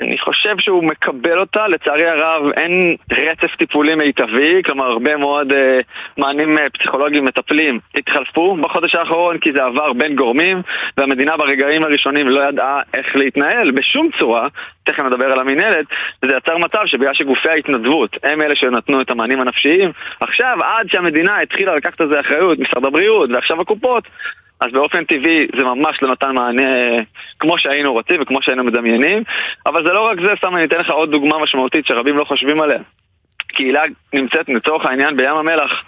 אני חושב שהוא מקבל אותה, לצערי הרב אין רצף טיפולי מיטבי, כלומר הרבה מאוד אה, מענים אה, פסיכולוגיים מטפלים התחלפו בחודש האחרון כי זה עבר בין גורמים והמדינה ברגעים הראשונים לא ידעה איך להתנהל בשום צורה, תכף נדבר על המינהלת, וזה יצר מצב שבגלל שגופי ההתנדבות הם אלה שנתנו את המענים הנפשיים, עכשיו עד שהמדינה התחילה לקחת על זה אחריות, משרד הבריאות ועכשיו הקופות אז באופן טבעי זה ממש לא נתן מענה כמו שהיינו רוצים וכמו שהיינו מדמיינים אבל זה לא רק זה, סתם אני אתן לך עוד דוגמה משמעותית שרבים לא חושבים עליה. קהילה נמצאת לצורך העניין בים המלח.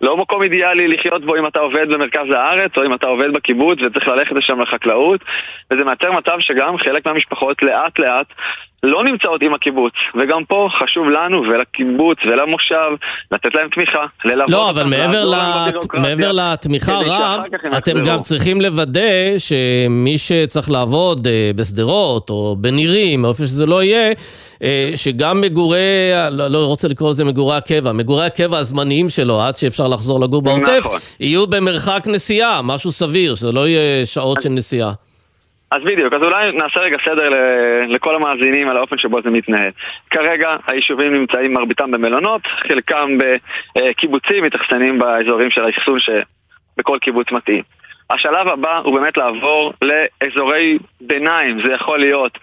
לא מקום אידיאלי לחיות בו אם אתה עובד במרכז הארץ או אם אתה עובד בקיבוץ וצריך ללכת לשם לחקלאות וזה מייצר מצב שגם חלק מהמשפחות לאט לאט לא נמצאות עם הקיבוץ וגם פה חשוב לנו ולקיבוץ ולמושב לתת להם תמיכה, ללוות לא, אבל מעבר, לת... מעבר לתמיכה רם, אתם גם צריכים לוודא שמי שצריך לעבוד אה, בשדרות או בנירים, איפה שזה לא יהיה, אה, שגם מגורי, לא, לא רוצה לקרוא לזה מגורי הקבע, מגורי הקבע הזמניים שלו, עד שאפשר לחזור לגור בעוטף, נכון. יהיו במרחק נסיעה, משהו סביר, שזה לא יהיה שעות של נסיעה. אז בדיוק, אז אולי נעשה רגע סדר לכל המאזינים על האופן שבו זה מתנהל. כרגע היישובים נמצאים מרביתם במלונות, חלקם בקיבוצים, מתאכסנים באזורים של האחסון שבכל קיבוץ מתאים. השלב הבא הוא באמת לעבור לאזורי ביניים, זה יכול להיות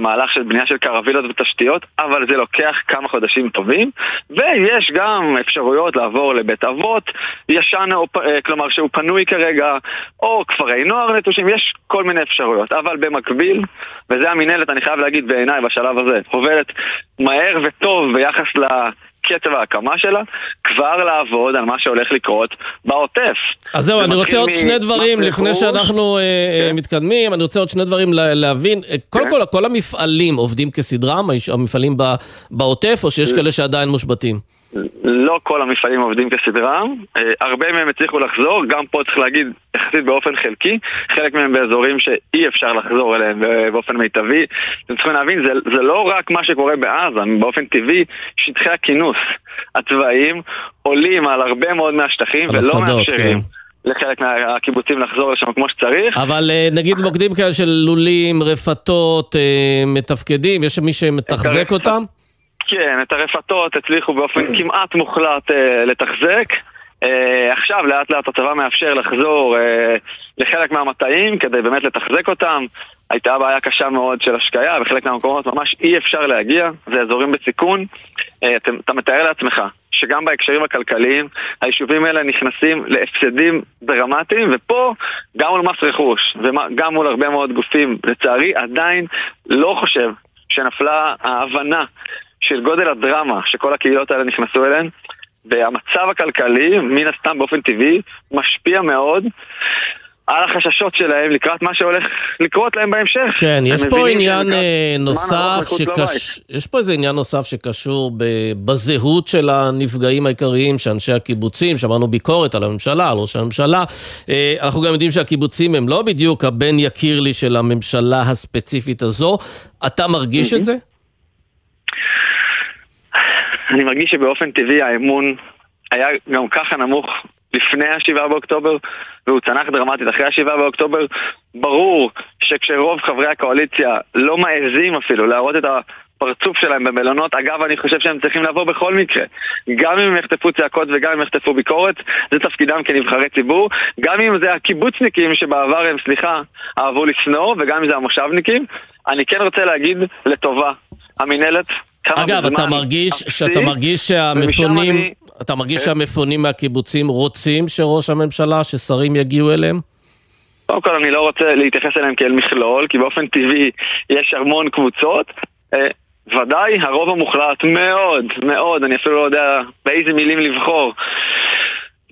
מהלך של בנייה של קרווילות ותשתיות, אבל זה לוקח כמה חודשים טובים, ויש גם אפשרויות לעבור לבית אבות, ישן, או, אה, כלומר שהוא פנוי כרגע, או כפרי נוער נטושים, יש כל מיני אפשרויות, אבל במקביל, וזה המינהלת, אני חייב להגיד בעיניי בשלב הזה, עוברת מהר וטוב ביחס ל... קצב ההקמה שלה, כבר לעבוד על מה שהולך לקרות בעוטף. אז זהו, אני רוצה עוד שני דברים לפני שאנחנו אה, אה, כן. מתקדמים, אני רוצה עוד שני דברים להבין. אה, קודם כן. כל, כל המפעלים עובדים כסדרם, המפעלים בעוטף, או שיש כאלה שעדיין מושבתים? לא כל המפעלים עובדים כסדרם, אה, הרבה מהם הצליחו לחזור, גם פה צריך להגיד יחסית באופן חלקי, חלק מהם באזורים שאי אפשר לחזור אליהם באופן מיטבי. אתם צריכים להבין, זה, זה לא רק מה שקורה בעזה, באופן טבעי, שטחי הכינוס הצבאיים עולים על הרבה מאוד מהשטחים ולא השדות, מאפשרים. כן. לחלק מהקיבוצים לחזור לשם כמו שצריך. אבל אה, נגיד מוקדים כאלה של לולים, רפתות, אה, מתפקדים, יש מי שמתחזק אותם? כן, את הרפתות הצליחו באופן [CLEARS THROAT] כמעט מוחלט אה, לתחזק. Uh, עכשיו לאט לאט הצבא מאפשר לחזור uh, לחלק מהמטעים כדי באמת לתחזק אותם. הייתה בעיה קשה מאוד של השקיה, בחלק מהמקומות ממש אי אפשר להגיע, זה אזורים בסיכון. Uh, אתה, אתה מתאר לעצמך שגם בהקשרים הכלכליים היישובים האלה נכנסים להפסדים דרמטיים, ופה גם מול מס רכוש וגם מול הרבה מאוד גופים, לצערי עדיין לא חושב שנפלה ההבנה של גודל הדרמה שכל הקהילות האלה נכנסו אליהן, והמצב הכלכלי, מן הסתם באופן טבעי, משפיע מאוד על החששות שלהם לקראת מה שהולך לקרות להם בהמשך. כן, יש פה עניין אה, נוסף, שקש... יש פה איזה עניין נוסף שקשור ב... בזהות של הנפגעים העיקריים, שאנשי הקיבוצים, שמענו ביקורת על הממשלה, על ראש הממשלה. אה, אנחנו גם יודעים שהקיבוצים הם לא בדיוק הבן יקיר לי של הממשלה הספציפית הזו. אתה מרגיש את זה? אני מרגיש שבאופן טבעי האמון היה גם ככה נמוך לפני ה-7 באוקטובר, והוא צנח דרמטית אחרי ה-7 באוקטובר. ברור שכשרוב חברי הקואליציה לא מעזים אפילו להראות את הפרצוף שלהם במלונות, אגב, אני חושב שהם צריכים לבוא בכל מקרה. גם אם הם יחטפו צעקות וגם אם יחטפו ביקורת, זה תפקידם כנבחרי ציבור. גם אם זה הקיבוצניקים שבעבר הם, סליחה, אהבו לשנוא, וגם אם זה המושבניקים. אני כן רוצה להגיד לטובה, המינהלת אגב, אתה מרגיש, שאתה מרגיש שהמפונים, אני... אתה מרגיש כן. שהמפונים מהקיבוצים רוצים שראש הממשלה, ששרים יגיעו אליהם? קודם כל אני לא רוצה להתייחס אליהם כאל מכלול, כי באופן טבעי יש המון קבוצות. אה, ודאי, הרוב המוחלט מאוד, מאוד, אני אפילו לא יודע באיזה מילים לבחור.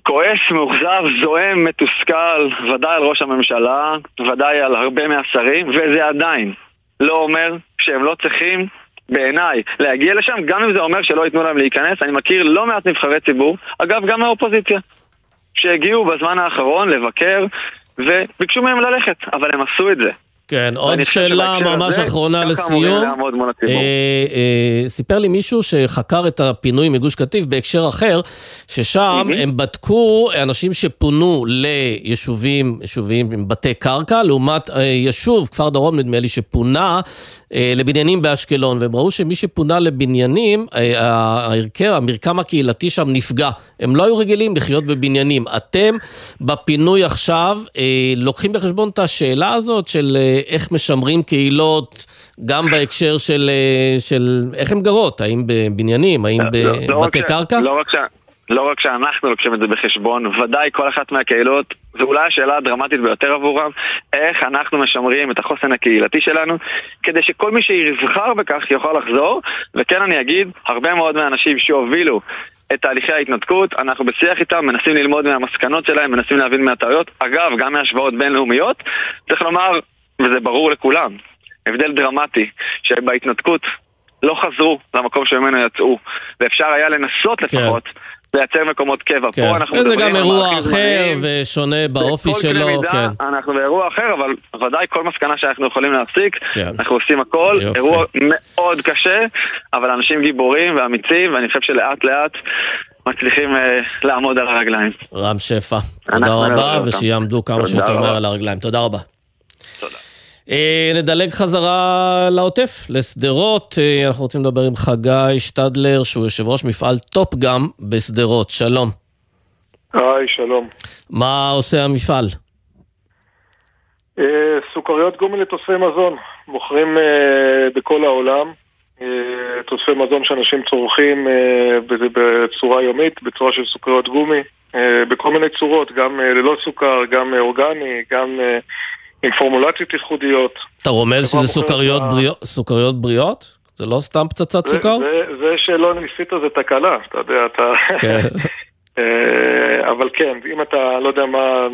כועס, מאוכזב, זועם, מתוסכל, ודאי על ראש הממשלה, ודאי על הרבה מהשרים, וזה עדיין לא אומר שהם לא צריכים בעיניי, להגיע לשם, גם אם זה אומר שלא ייתנו להם להיכנס. אני מכיר לא מעט נבחרי ציבור, אגב, גם מהאופוזיציה, שהגיעו בזמן האחרון לבקר וביקשו מהם ללכת, אבל הם עשו את זה. כן, עוד שאלה ממש אחרונה לסיום. אה, אה, סיפר לי מישהו שחקר את הפינוי מגוש קטיף בהקשר אחר, ששם הם בדקו אנשים שפונו ליישובים, יישובים עם בתי קרקע, לעומת אה, יישוב, כפר דרום נדמה לי, שפונה לבניינים באשקלון, והם ראו שמי שפונה לבניינים, אה, ההרכב, המרקם הקהילתי שם נפגע. הם לא היו רגילים לחיות בבניינים. אתם בפינוי עכשיו אה, לוקחים בחשבון את השאלה הזאת של איך משמרים קהילות, גם בהקשר של, של איך הן גרות, האם בבניינים, האם לא, לא בבתי לא קרקע? לא רק, ש... לא רק שאנחנו לוקחים את זה בחשבון, ודאי כל אחת מהקהילות, זו אולי השאלה הדרמטית ביותר עבורם, איך אנחנו משמרים את החוסן הקהילתי שלנו, כדי שכל מי שיבחר בכך יוכל לחזור, וכן אני אגיד, הרבה מאוד מהאנשים שהובילו את תהליכי ההתנתקות, אנחנו בשיח איתם, מנסים ללמוד מהמסקנות שלהם, מנסים להבין מהטעויות, אגב, גם מהשוואות בינלאומיות, צריך לומר, וזה ברור לכולם, הבדל דרמטי, שבהתנתקות לא חזרו למקום שממנו יצאו, ואפשר היה לנסות כן. לפחות כן. לייצר מקומות קבע. כן. פה אנחנו מדברים על... זה גם אירוע אחר ושונה באופי שלו. מידה, כן. אנחנו באירוע אחר, אבל ודאי כל מסקנה שאנחנו יכולים להפסיק, כן. אנחנו עושים הכל. יופי. אירוע מאוד קשה, אבל אנשים גיבורים ואמיצים, ואני חושב שלאט לאט... מצליחים uh, לעמוד על הרגליים. רם שפע, תודה רבה, ושיעמדו כמה שיותר מהר על הרגליים. תודה רבה. תודה. אה, נדלג חזרה לעוטף, לשדרות. אה, אנחנו רוצים לדבר עם חגי שטדלר, שהוא יושב ראש מפעל טופ גם בשדרות. שלום. היי, שלום. מה עושה המפעל? אה, סוכריות גומי לתוספי מזון. מוכרים בכל העולם. תוספי מזון שאנשים צורכים בצורה יומית, בצורה של סוכריות גומי. בכל מיני צורות, גם ללא סוכר, גם אורגני, גם עם פורמולציות ייחודיות. אתה רומז שזה סוכריות, בריאות, סוכריות בריאות? זה לא סתם פצצת סוכר? זה, זה שלא ניסית זה תקלה, אתה יודע, אתה... כן. [LAUGHS] אה, אבל כן, אם אתה לא יודע מה,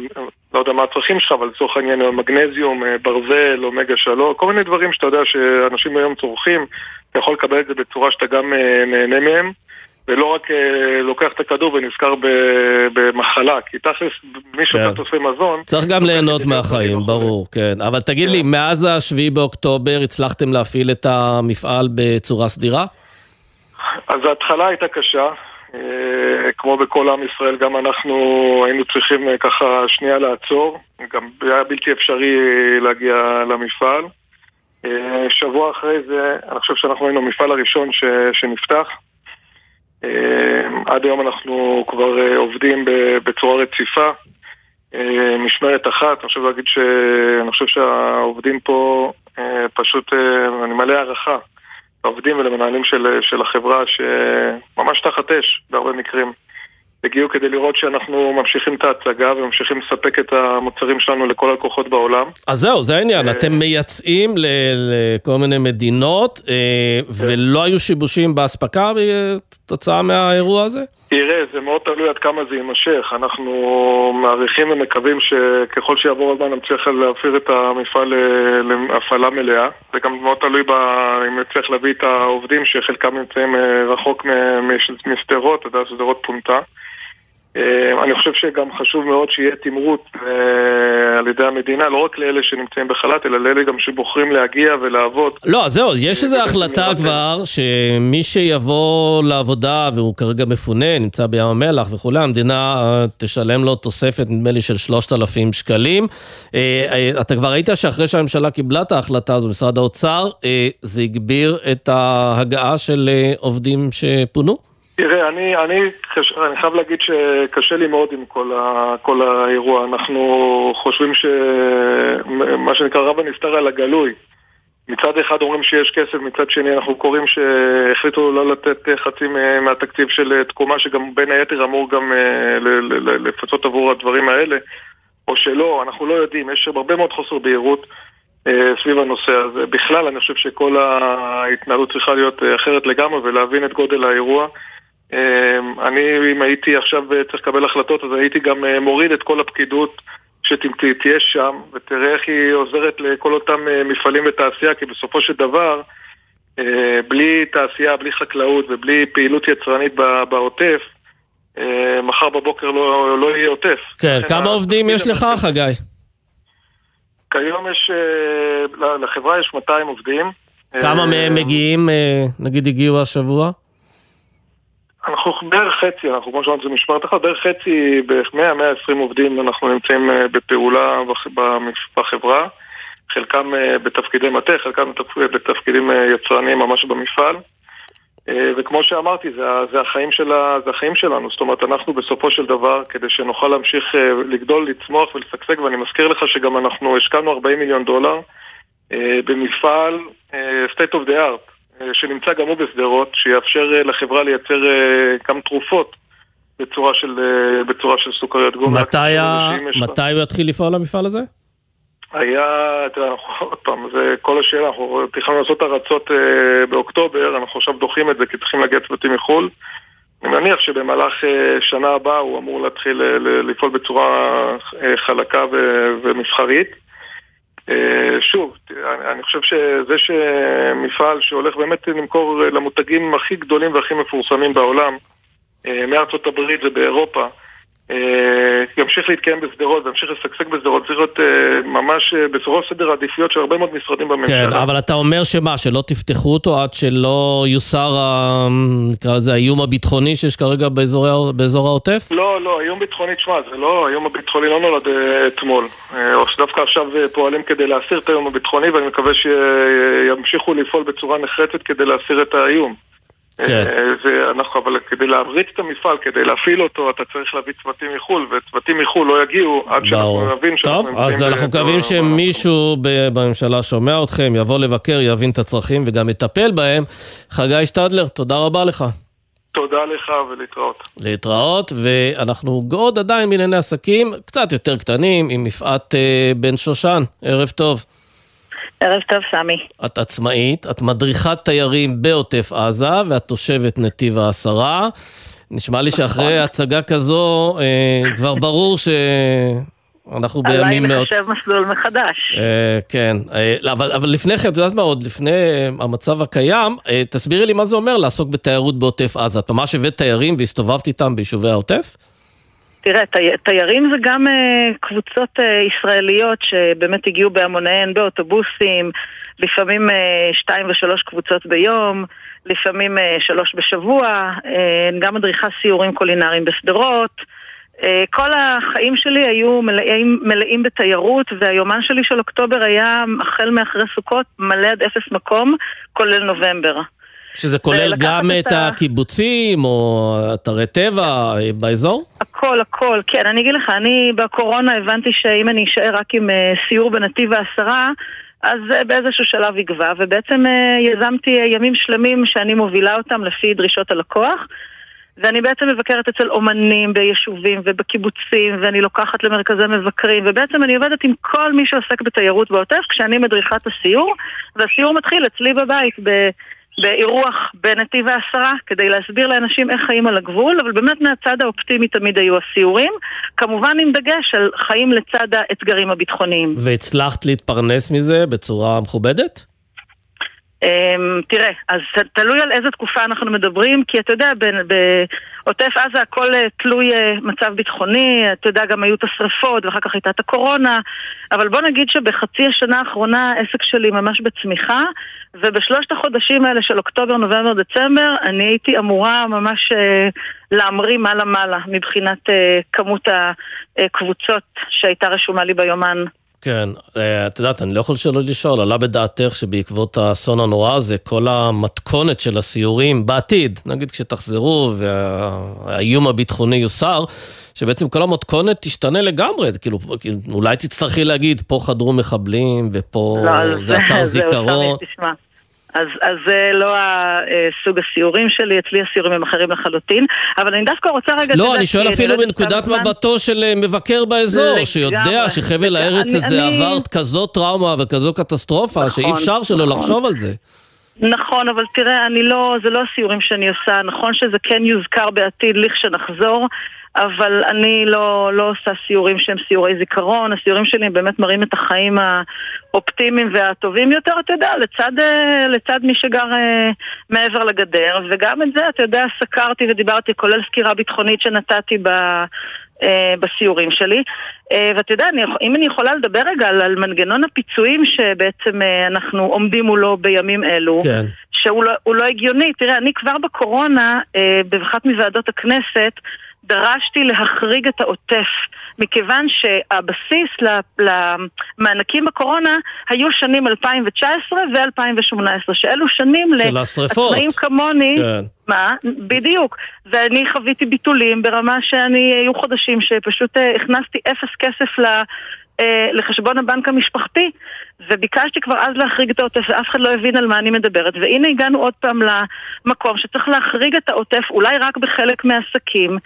לא יודע מה הצרכים שלך, אבל לצורך העניין מגנזיום, אה, ברזל, אומגה שלו, כל מיני דברים שאתה יודע שאנשים היום צורכים, אתה יכול לקבל את זה בצורה שאתה גם אה, נהנה מהם. ולא רק אה, לוקח את הכדור ונזכר במחלה, כי תכלס מי שאתה כן. עושה מזון... צריך גם ליהנות מהחיים, ברור, כן. אבל תגיד לי, כן. מאז השביעי באוקטובר הצלחתם להפעיל את המפעל בצורה סדירה? אז ההתחלה הייתה קשה, אה, כמו בכל עם ישראל, גם אנחנו היינו צריכים אה, ככה שנייה לעצור, גם היה בלתי אפשרי להגיע למפעל. שבוע אחרי זה, אני חושב שאנחנו היינו המפעל הראשון ש, שנפתח. אמ, עד היום אנחנו כבר אה, עובדים בצורה רציפה, אה, משמרת אחת, אני חושב להגיד ש... אני חושב שהעובדים פה אה, פשוט, אני מלא הערכה לעובדים ולמנהלים של, של החברה שממש תחת אש בהרבה מקרים. הגיעו כדי לראות שאנחנו ממשיכים את ההצגה וממשיכים לספק את המוצרים שלנו לכל הלקוחות בעולם. אז זהו, זה העניין, אתם מייצאים לכל מיני מדינות אה, ולא היו שיבושים באספקה בתוצאה מהאירוע הזה? תראה, זה מאוד תלוי עד כמה זה יימשך. אנחנו מעריכים ומקווים שככל שיעבור הזמן נצליח להעביר את המפעל להפעלה מלאה. זה גם מאוד תלוי ב... אם נצליח להביא את העובדים שחלקם נמצאים אה, רחוק משדרות, אתה יודע, שדרות פונתה. אה, אני חושב שגם חשוב מאוד שיהיה תמרוץ אה, על ידי המדינה, לא רק לאלה שנמצאים בחל"ת, אלא לאלה גם שבוחרים להגיע ולעבוד. לא, זהו, יש איזו החלטה כבר, שמי שיבוא לעבודה והוא כרגע מפונה, נמצא בים המלח וכולי, המדינה אה, תשלם לו תוספת, נדמה לי, של 3,000 שקלים. אתה כבר ראית שאחרי שהממשלה קיבלה את ההחלטה הזו, משרד האוצר, זה הגביר את ההגעה של עובדים שפונו? תראה, אני, אני, אני חייב להגיד שקשה לי מאוד עם כל, ה, כל האירוע. אנחנו חושבים שמה שנקרא רב הנסתר על הגלוי. מצד אחד אומרים שיש כסף, מצד שני אנחנו קוראים שהחליטו לא לתת חצי מהתקציב של תקומה, שגם בין היתר אמור גם אה, לפצות עבור הדברים האלה, או שלא, אנחנו לא יודעים, יש הרבה מאוד חוסר בהירות אה, סביב הנושא הזה. בכלל, אני חושב שכל ההתנהלות צריכה להיות אה, אחרת לגמרי ולהבין את גודל האירוע. אמ, אני, אם הייתי עכשיו צריך לקבל החלטות, אז הייתי גם אה, מוריד את כל הפקידות שתהיה שם, ותראה איך היא עוזרת לכל אותם אה, מפעלים ותעשייה, כי בסופו של דבר, אה, בלי תעשייה, בלי חקלאות ובלי פעילות יצרנית בעוטף, מחר בבוקר לא, לא יהיה עוטף. כן, כמה עובדים יש לך, חגי? כיום יש, לחברה יש 200 עובדים. כמה מהם מגיעים, נגיד הגיעו השבוע? אנחנו בערך חצי, אנחנו כמו שאמרנו זה משמרת אחת, בערך חצי, בערך 100-120 עובדים אנחנו נמצאים אה, בפעולה בחברה, חלקם אה, בתפקידי מטה, חלקם בתפקידים אה, יצרניים ממש במפעל. וכמו שאמרתי, זה, זה, החיים של, זה החיים שלנו, זאת אומרת, אנחנו בסופו של דבר, כדי שנוכל להמשיך לגדול, לצמוח ולשגשג, ואני מזכיר לך שגם אנחנו השקענו 40 מיליון דולר במפעל state of the art, שנמצא גם הוא בשדרות, שיאפשר אה, לחברה לייצר גם אה, תרופות בצורה של, בצורה של סוכריות גומי. מתי, ה... מתי הוא יתחיל לפעול המפעל הזה? היה, תראה, עוד פעם, זה כל השאלה, אנחנו תכננו לעשות הרצות אה, באוקטובר, אנחנו עכשיו דוחים את זה כי צריכים להגיע צוותים מחו"ל. אני מניח שבמהלך אה, שנה הבאה הוא אמור להתחיל אה, לפעול בצורה אה, חלקה ומסחרית. אה, שוב, אני חושב שזה שמפעל שהולך באמת למכור למותגים הכי גדולים והכי מפורסמים בעולם, אה, מארצות הברית ובאירופה, אה, ימשיך להתקיים בשדרות וימשיך לשגשג בשדרות, צריך להיות אה, ממש אה, בסופו סדר העדיפויות של הרבה מאוד משרדים בממשלה. כן, אבל אתה אומר שמה, שלא תפתחו אותו עד שלא יוסר, נקרא לזה, האיום הביטחוני שיש כרגע באזור, באזור העוטף? לא, לא, איום ביטחוני, תשמע, זה לא, האיום הביטחוני לא נולד אתמול. או שדווקא עכשיו פועלים כדי להסיר את האיום הביטחוני, ואני מקווה שימשיכו לפעול בצורה נחרצת כדי להסיר את האיום. כן. ואנחנו, אבל כדי להריץ את המפעל, כדי להפעיל אותו, אתה צריך להביא צוותים מחו"ל, וצוותים מחו"ל לא יגיעו עד שאנחנו נבין שאנחנו... טוב, אז אנחנו מקווים שמישהו בממשלה שומע אתכם, יבוא לבקר, יבין את הצרכים וגם יטפל בהם. חגי שטדלר, תודה רבה לך. תודה לך ולהתראות. להתראות, ואנחנו עוד עדיין בענייני עסקים קצת יותר קטנים, עם יפעת אה, בן שושן. ערב טוב. ערב טוב, סמי. את עצמאית, את מדריכת תיירים בעוטף עזה, ואת תושבת נתיב העשרה. נשמע לי שאחרי נכון. הצגה כזו, אה, כבר ברור אנחנו בימים מאוד... עליי לחשב מסלול מחדש. אה, כן, אה, לא, אבל, אבל לפני כן, את יודעת מה, עוד לפני המצב הקיים, אה, תסבירי לי מה זה אומר לעסוק בתיירות בעוטף עזה. את ממש הבאת תיירים והסתובבת איתם ביישובי העוטף? תראה, תי, תיירים זה גם uh, קבוצות uh, ישראליות שבאמת הגיעו בהמוניהן באוטובוסים, לפעמים uh, שתיים ושלוש קבוצות ביום, לפעמים uh, שלוש בשבוע, uh, גם מדריכה סיורים קולינריים בשדרות. Uh, כל החיים שלי היו מלאים, מלאים בתיירות והיומן שלי של אוקטובר היה החל מאחרי סוכות מלא עד אפס מקום, כולל נובמבר. שזה כולל גם את ה... הקיבוצים או אתרי טבע באזור? הכל, הכל, כן. אני אגיד לך, אני בקורונה הבנתי שאם אני אשאר רק עם סיור בנתיב העשרה, אז באיזשהו שלב יגבה, ובעצם יזמתי ימים שלמים שאני מובילה אותם לפי דרישות הלקוח. ואני בעצם מבקרת אצל אומנים ביישובים ובקיבוצים, ואני לוקחת למרכזי מבקרים, ובעצם אני עובדת עם כל מי שעוסק בתיירות בעוטף כשאני מדריכה את הסיור, והסיור מתחיל אצלי בבית, ב... באירוח בנתיב העשרה, כדי להסביר לאנשים איך חיים על הגבול, אבל באמת מהצד האופטימי תמיד היו הסיורים, כמובן עם דגש על חיים לצד האתגרים הביטחוניים. והצלחת להתפרנס מזה בצורה מכובדת? Um, תראה, אז תלוי על איזה תקופה אנחנו מדברים, כי אתה יודע, בעוטף עזה הכל uh, תלוי uh, מצב ביטחוני, אתה יודע, גם היו את השרפות, ואחר כך הייתה את הקורונה, אבל בוא נגיד שבחצי השנה האחרונה העסק שלי ממש בצמיחה, ובשלושת החודשים האלה של אוקטובר, נובמבר, דצמבר, אני הייתי אמורה ממש uh, להמריא מעלה-מעלה מבחינת כמות הקבוצות שהייתה רשומה לי ביומן. כן, אה, את יודעת, אני לא יכול שלא לשאול, עלה בדעתך שבעקבות האסון הנורא הזה, כל המתכונת של הסיורים בעתיד, נגיד כשתחזרו והאיום הביטחוני יוסר, שבעצם כל המתכונת תשתנה לגמרי, כאילו, אולי תצטרכי להגיד, פה חדרו מחבלים, ופה לא, זה אתר [LAUGHS] זיכרון. אז, אז זה לא הסוג הסיורים שלי, אצלי הסיורים הם אחרים לחלוטין, אבל אני דווקא רוצה רגע... לא, אני שואל אפילו מנקודת מבטו של אה, מבקר באזור, לגמרי. שיודע שחבל הארץ הזה אני... עבר כזאת טראומה וכזו קטסטרופה, נכון, שאי אפשר שלא נכון. לחשוב על זה. נכון, אבל תראה, אני לא, זה לא הסיורים שאני עושה, נכון שזה כן יוזכר בעתיד לכשנחזור, אבל אני לא, לא עושה סיורים שהם סיורי זיכרון, הסיורים שלי באמת מראים את החיים האופטימיים והטובים יותר, אתה יודע, לצד, אה, לצד מי שגר אה, מעבר לגדר, וגם את זה, אתה יודע, סקרתי ודיברתי, כולל סקירה ביטחונית שנתתי ב... אה, בסיורים שלי. ואתה יודע, אני, אם אני יכולה לדבר רגע על, על מנגנון הפיצויים שבעצם אנחנו עומדים מולו בימים אלו, כן. שהוא לא, לא הגיוני. תראה, אני כבר בקורונה, באחת מוועדות הכנסת, דרשתי להחריג את העוטף, מכיוון שהבסיס למענקים בקורונה היו שנים 2019 ו-2018, שאלו שנים לעצמאים כמוני. כן. מה? בדיוק. ואני חוויתי ביטולים ברמה שאני, היו חודשים שפשוט אה, הכנסתי אפס כסף ל... אה, לחשבון הבנק המשפחתי, וביקשתי כבר אז להחריג את העוטף, ואף אחד לא הבין על מה אני מדברת. והנה הגענו עוד פעם למקום שצריך להחריג את העוטף, אולי רק בחלק מהעסקים,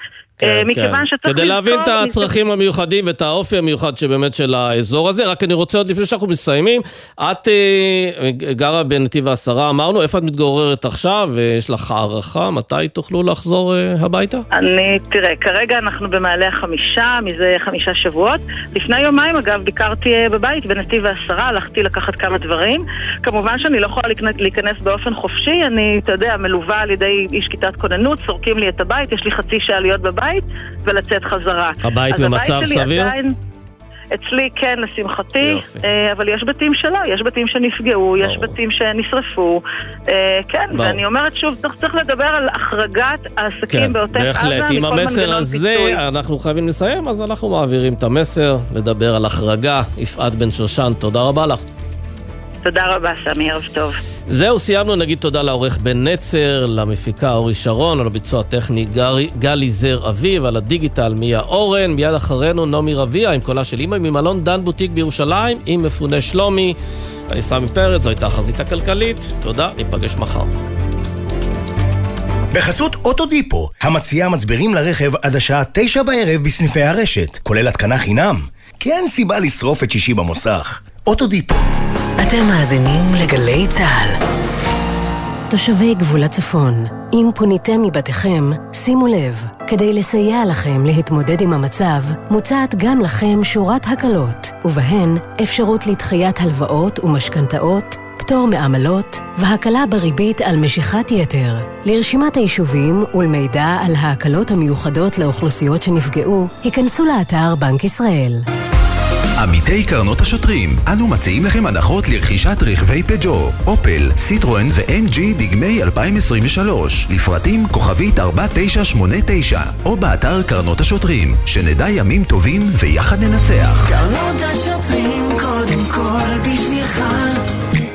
כן, אה, מכיוון כן. שצריך כדי להבין את הצרכים המיוחדים ואת האופי המיוחד שבאמת של האזור הזה, רק אני רוצה עוד לפני שאנחנו מסיימים, את אה, גרה בנתיב העשרה, אמרנו, איפה את מתגוררת עכשיו, ויש לך הערכה, מתי תוכלו לחזור אה, הביתה? אני, תראה, כרגע אנחנו במעלה החמישה, מזה חמישה שבועות. לפני יומיים, אגב, ביקרתי בבית בנתיב העשרה, הלכתי לקחת כמה דברים. כמובן שאני לא יכולה להיכנס באופן חופשי, אני, אתה יודע, מלווה על ידי איש כיתת כוננות, סורקים לי את הבית, יש לי חצי שעה להיות בבית. הבית ולצאת חזרה. הבית במצב סביר? עדיין... אצלי כן, לשמחתי, יופי. אה, אבל יש בתים שלא, יש בתים שנפגעו, יש בתים שנשרפו, אה, כן, ברור. ואני אומרת שוב, צריך, צריך לדבר על החרגת העסקים כן, בעוטף עזה מכל מנגנון פיצוי. בהחלט, עם המסר הזה אנחנו חייבים לסיים, אז אנחנו מעבירים את המסר, לדבר על החרגה. יפעת בן שושן, תודה רבה לך. תודה רבה, סמי, ערב טוב. זהו, סיימנו. נגיד תודה לעורך בן נצר, למפיקה אורי שרון, על הביצוע הטכני גלי, גלי זר אביב, על הדיגיטל מיה אורן, מיד אחרינו נעמי רביע עם קולה של אימא ממלון דן בוטיק בירושלים, עם מפוני שלומי. אני סמי פרץ, זו הייתה החזית הכלכלית. תודה, ניפגש מחר. בחסות אוטודיפו, המציעה מצברים לרכב עד השעה תשע בערב בסניפי הרשת, כולל התקנה חינם. כי אין סיבה לשרוף את שישי במוסך. אוטודיפו. אתם מאזינים לגלי צה"ל. תושבי גבול הצפון, אם פוניתם מבתיכם, שימו לב, כדי לסייע לכם להתמודד עם המצב, מוצעת גם לכם שורת הקלות, ובהן אפשרות לדחיית הלוואות ומשכנתאות, פטור מעמלות והקלה בריבית על משיכת יתר. לרשימת היישובים ולמידע על ההקלות המיוחדות לאוכלוסיות שנפגעו, היכנסו לאתר בנק ישראל. עמיתי קרנות השוטרים, אנו מציעים לכם הנחות לרכישת רכבי פג'ו, אופל, סיטרואן ו-MG דגמי 2023, לפרטים כוכבית 4989, או באתר קרנות השוטרים, שנדע ימים טובים ויחד ננצח. קרנות השוטרים קודם כל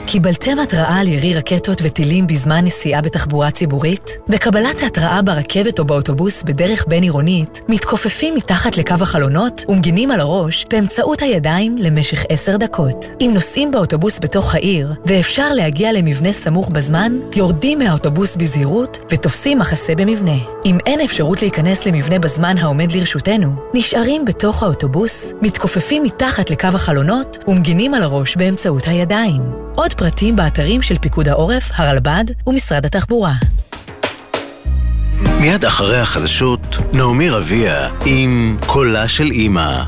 קיבלתם התראה על ירי רקטות וטילים בזמן נסיעה בתחבורה ציבורית? בקבלת התראה ברכבת או באוטובוס בדרך בין-עירונית, מתכופפים מתחת לקו החלונות ומגינים על הראש באמצעות הידיים למשך עשר דקות. אם נוסעים באוטובוס בתוך העיר, ואפשר להגיע למבנה סמוך בזמן, יורדים מהאוטובוס בזהירות ותופסים מחסה במבנה. אם אין אפשרות להיכנס למבנה בזמן העומד לרשותנו, נשארים בתוך האוטובוס, מתכופפים מתחת לקו החלונות ומגינים על הראש באמצעות הידיים. עוד פרטים באתרים של פיקוד העורף, הרלב"ד ומשרד התחבורה. מיד אחרי החדשות, נעמי רביע עם קולה של אימא.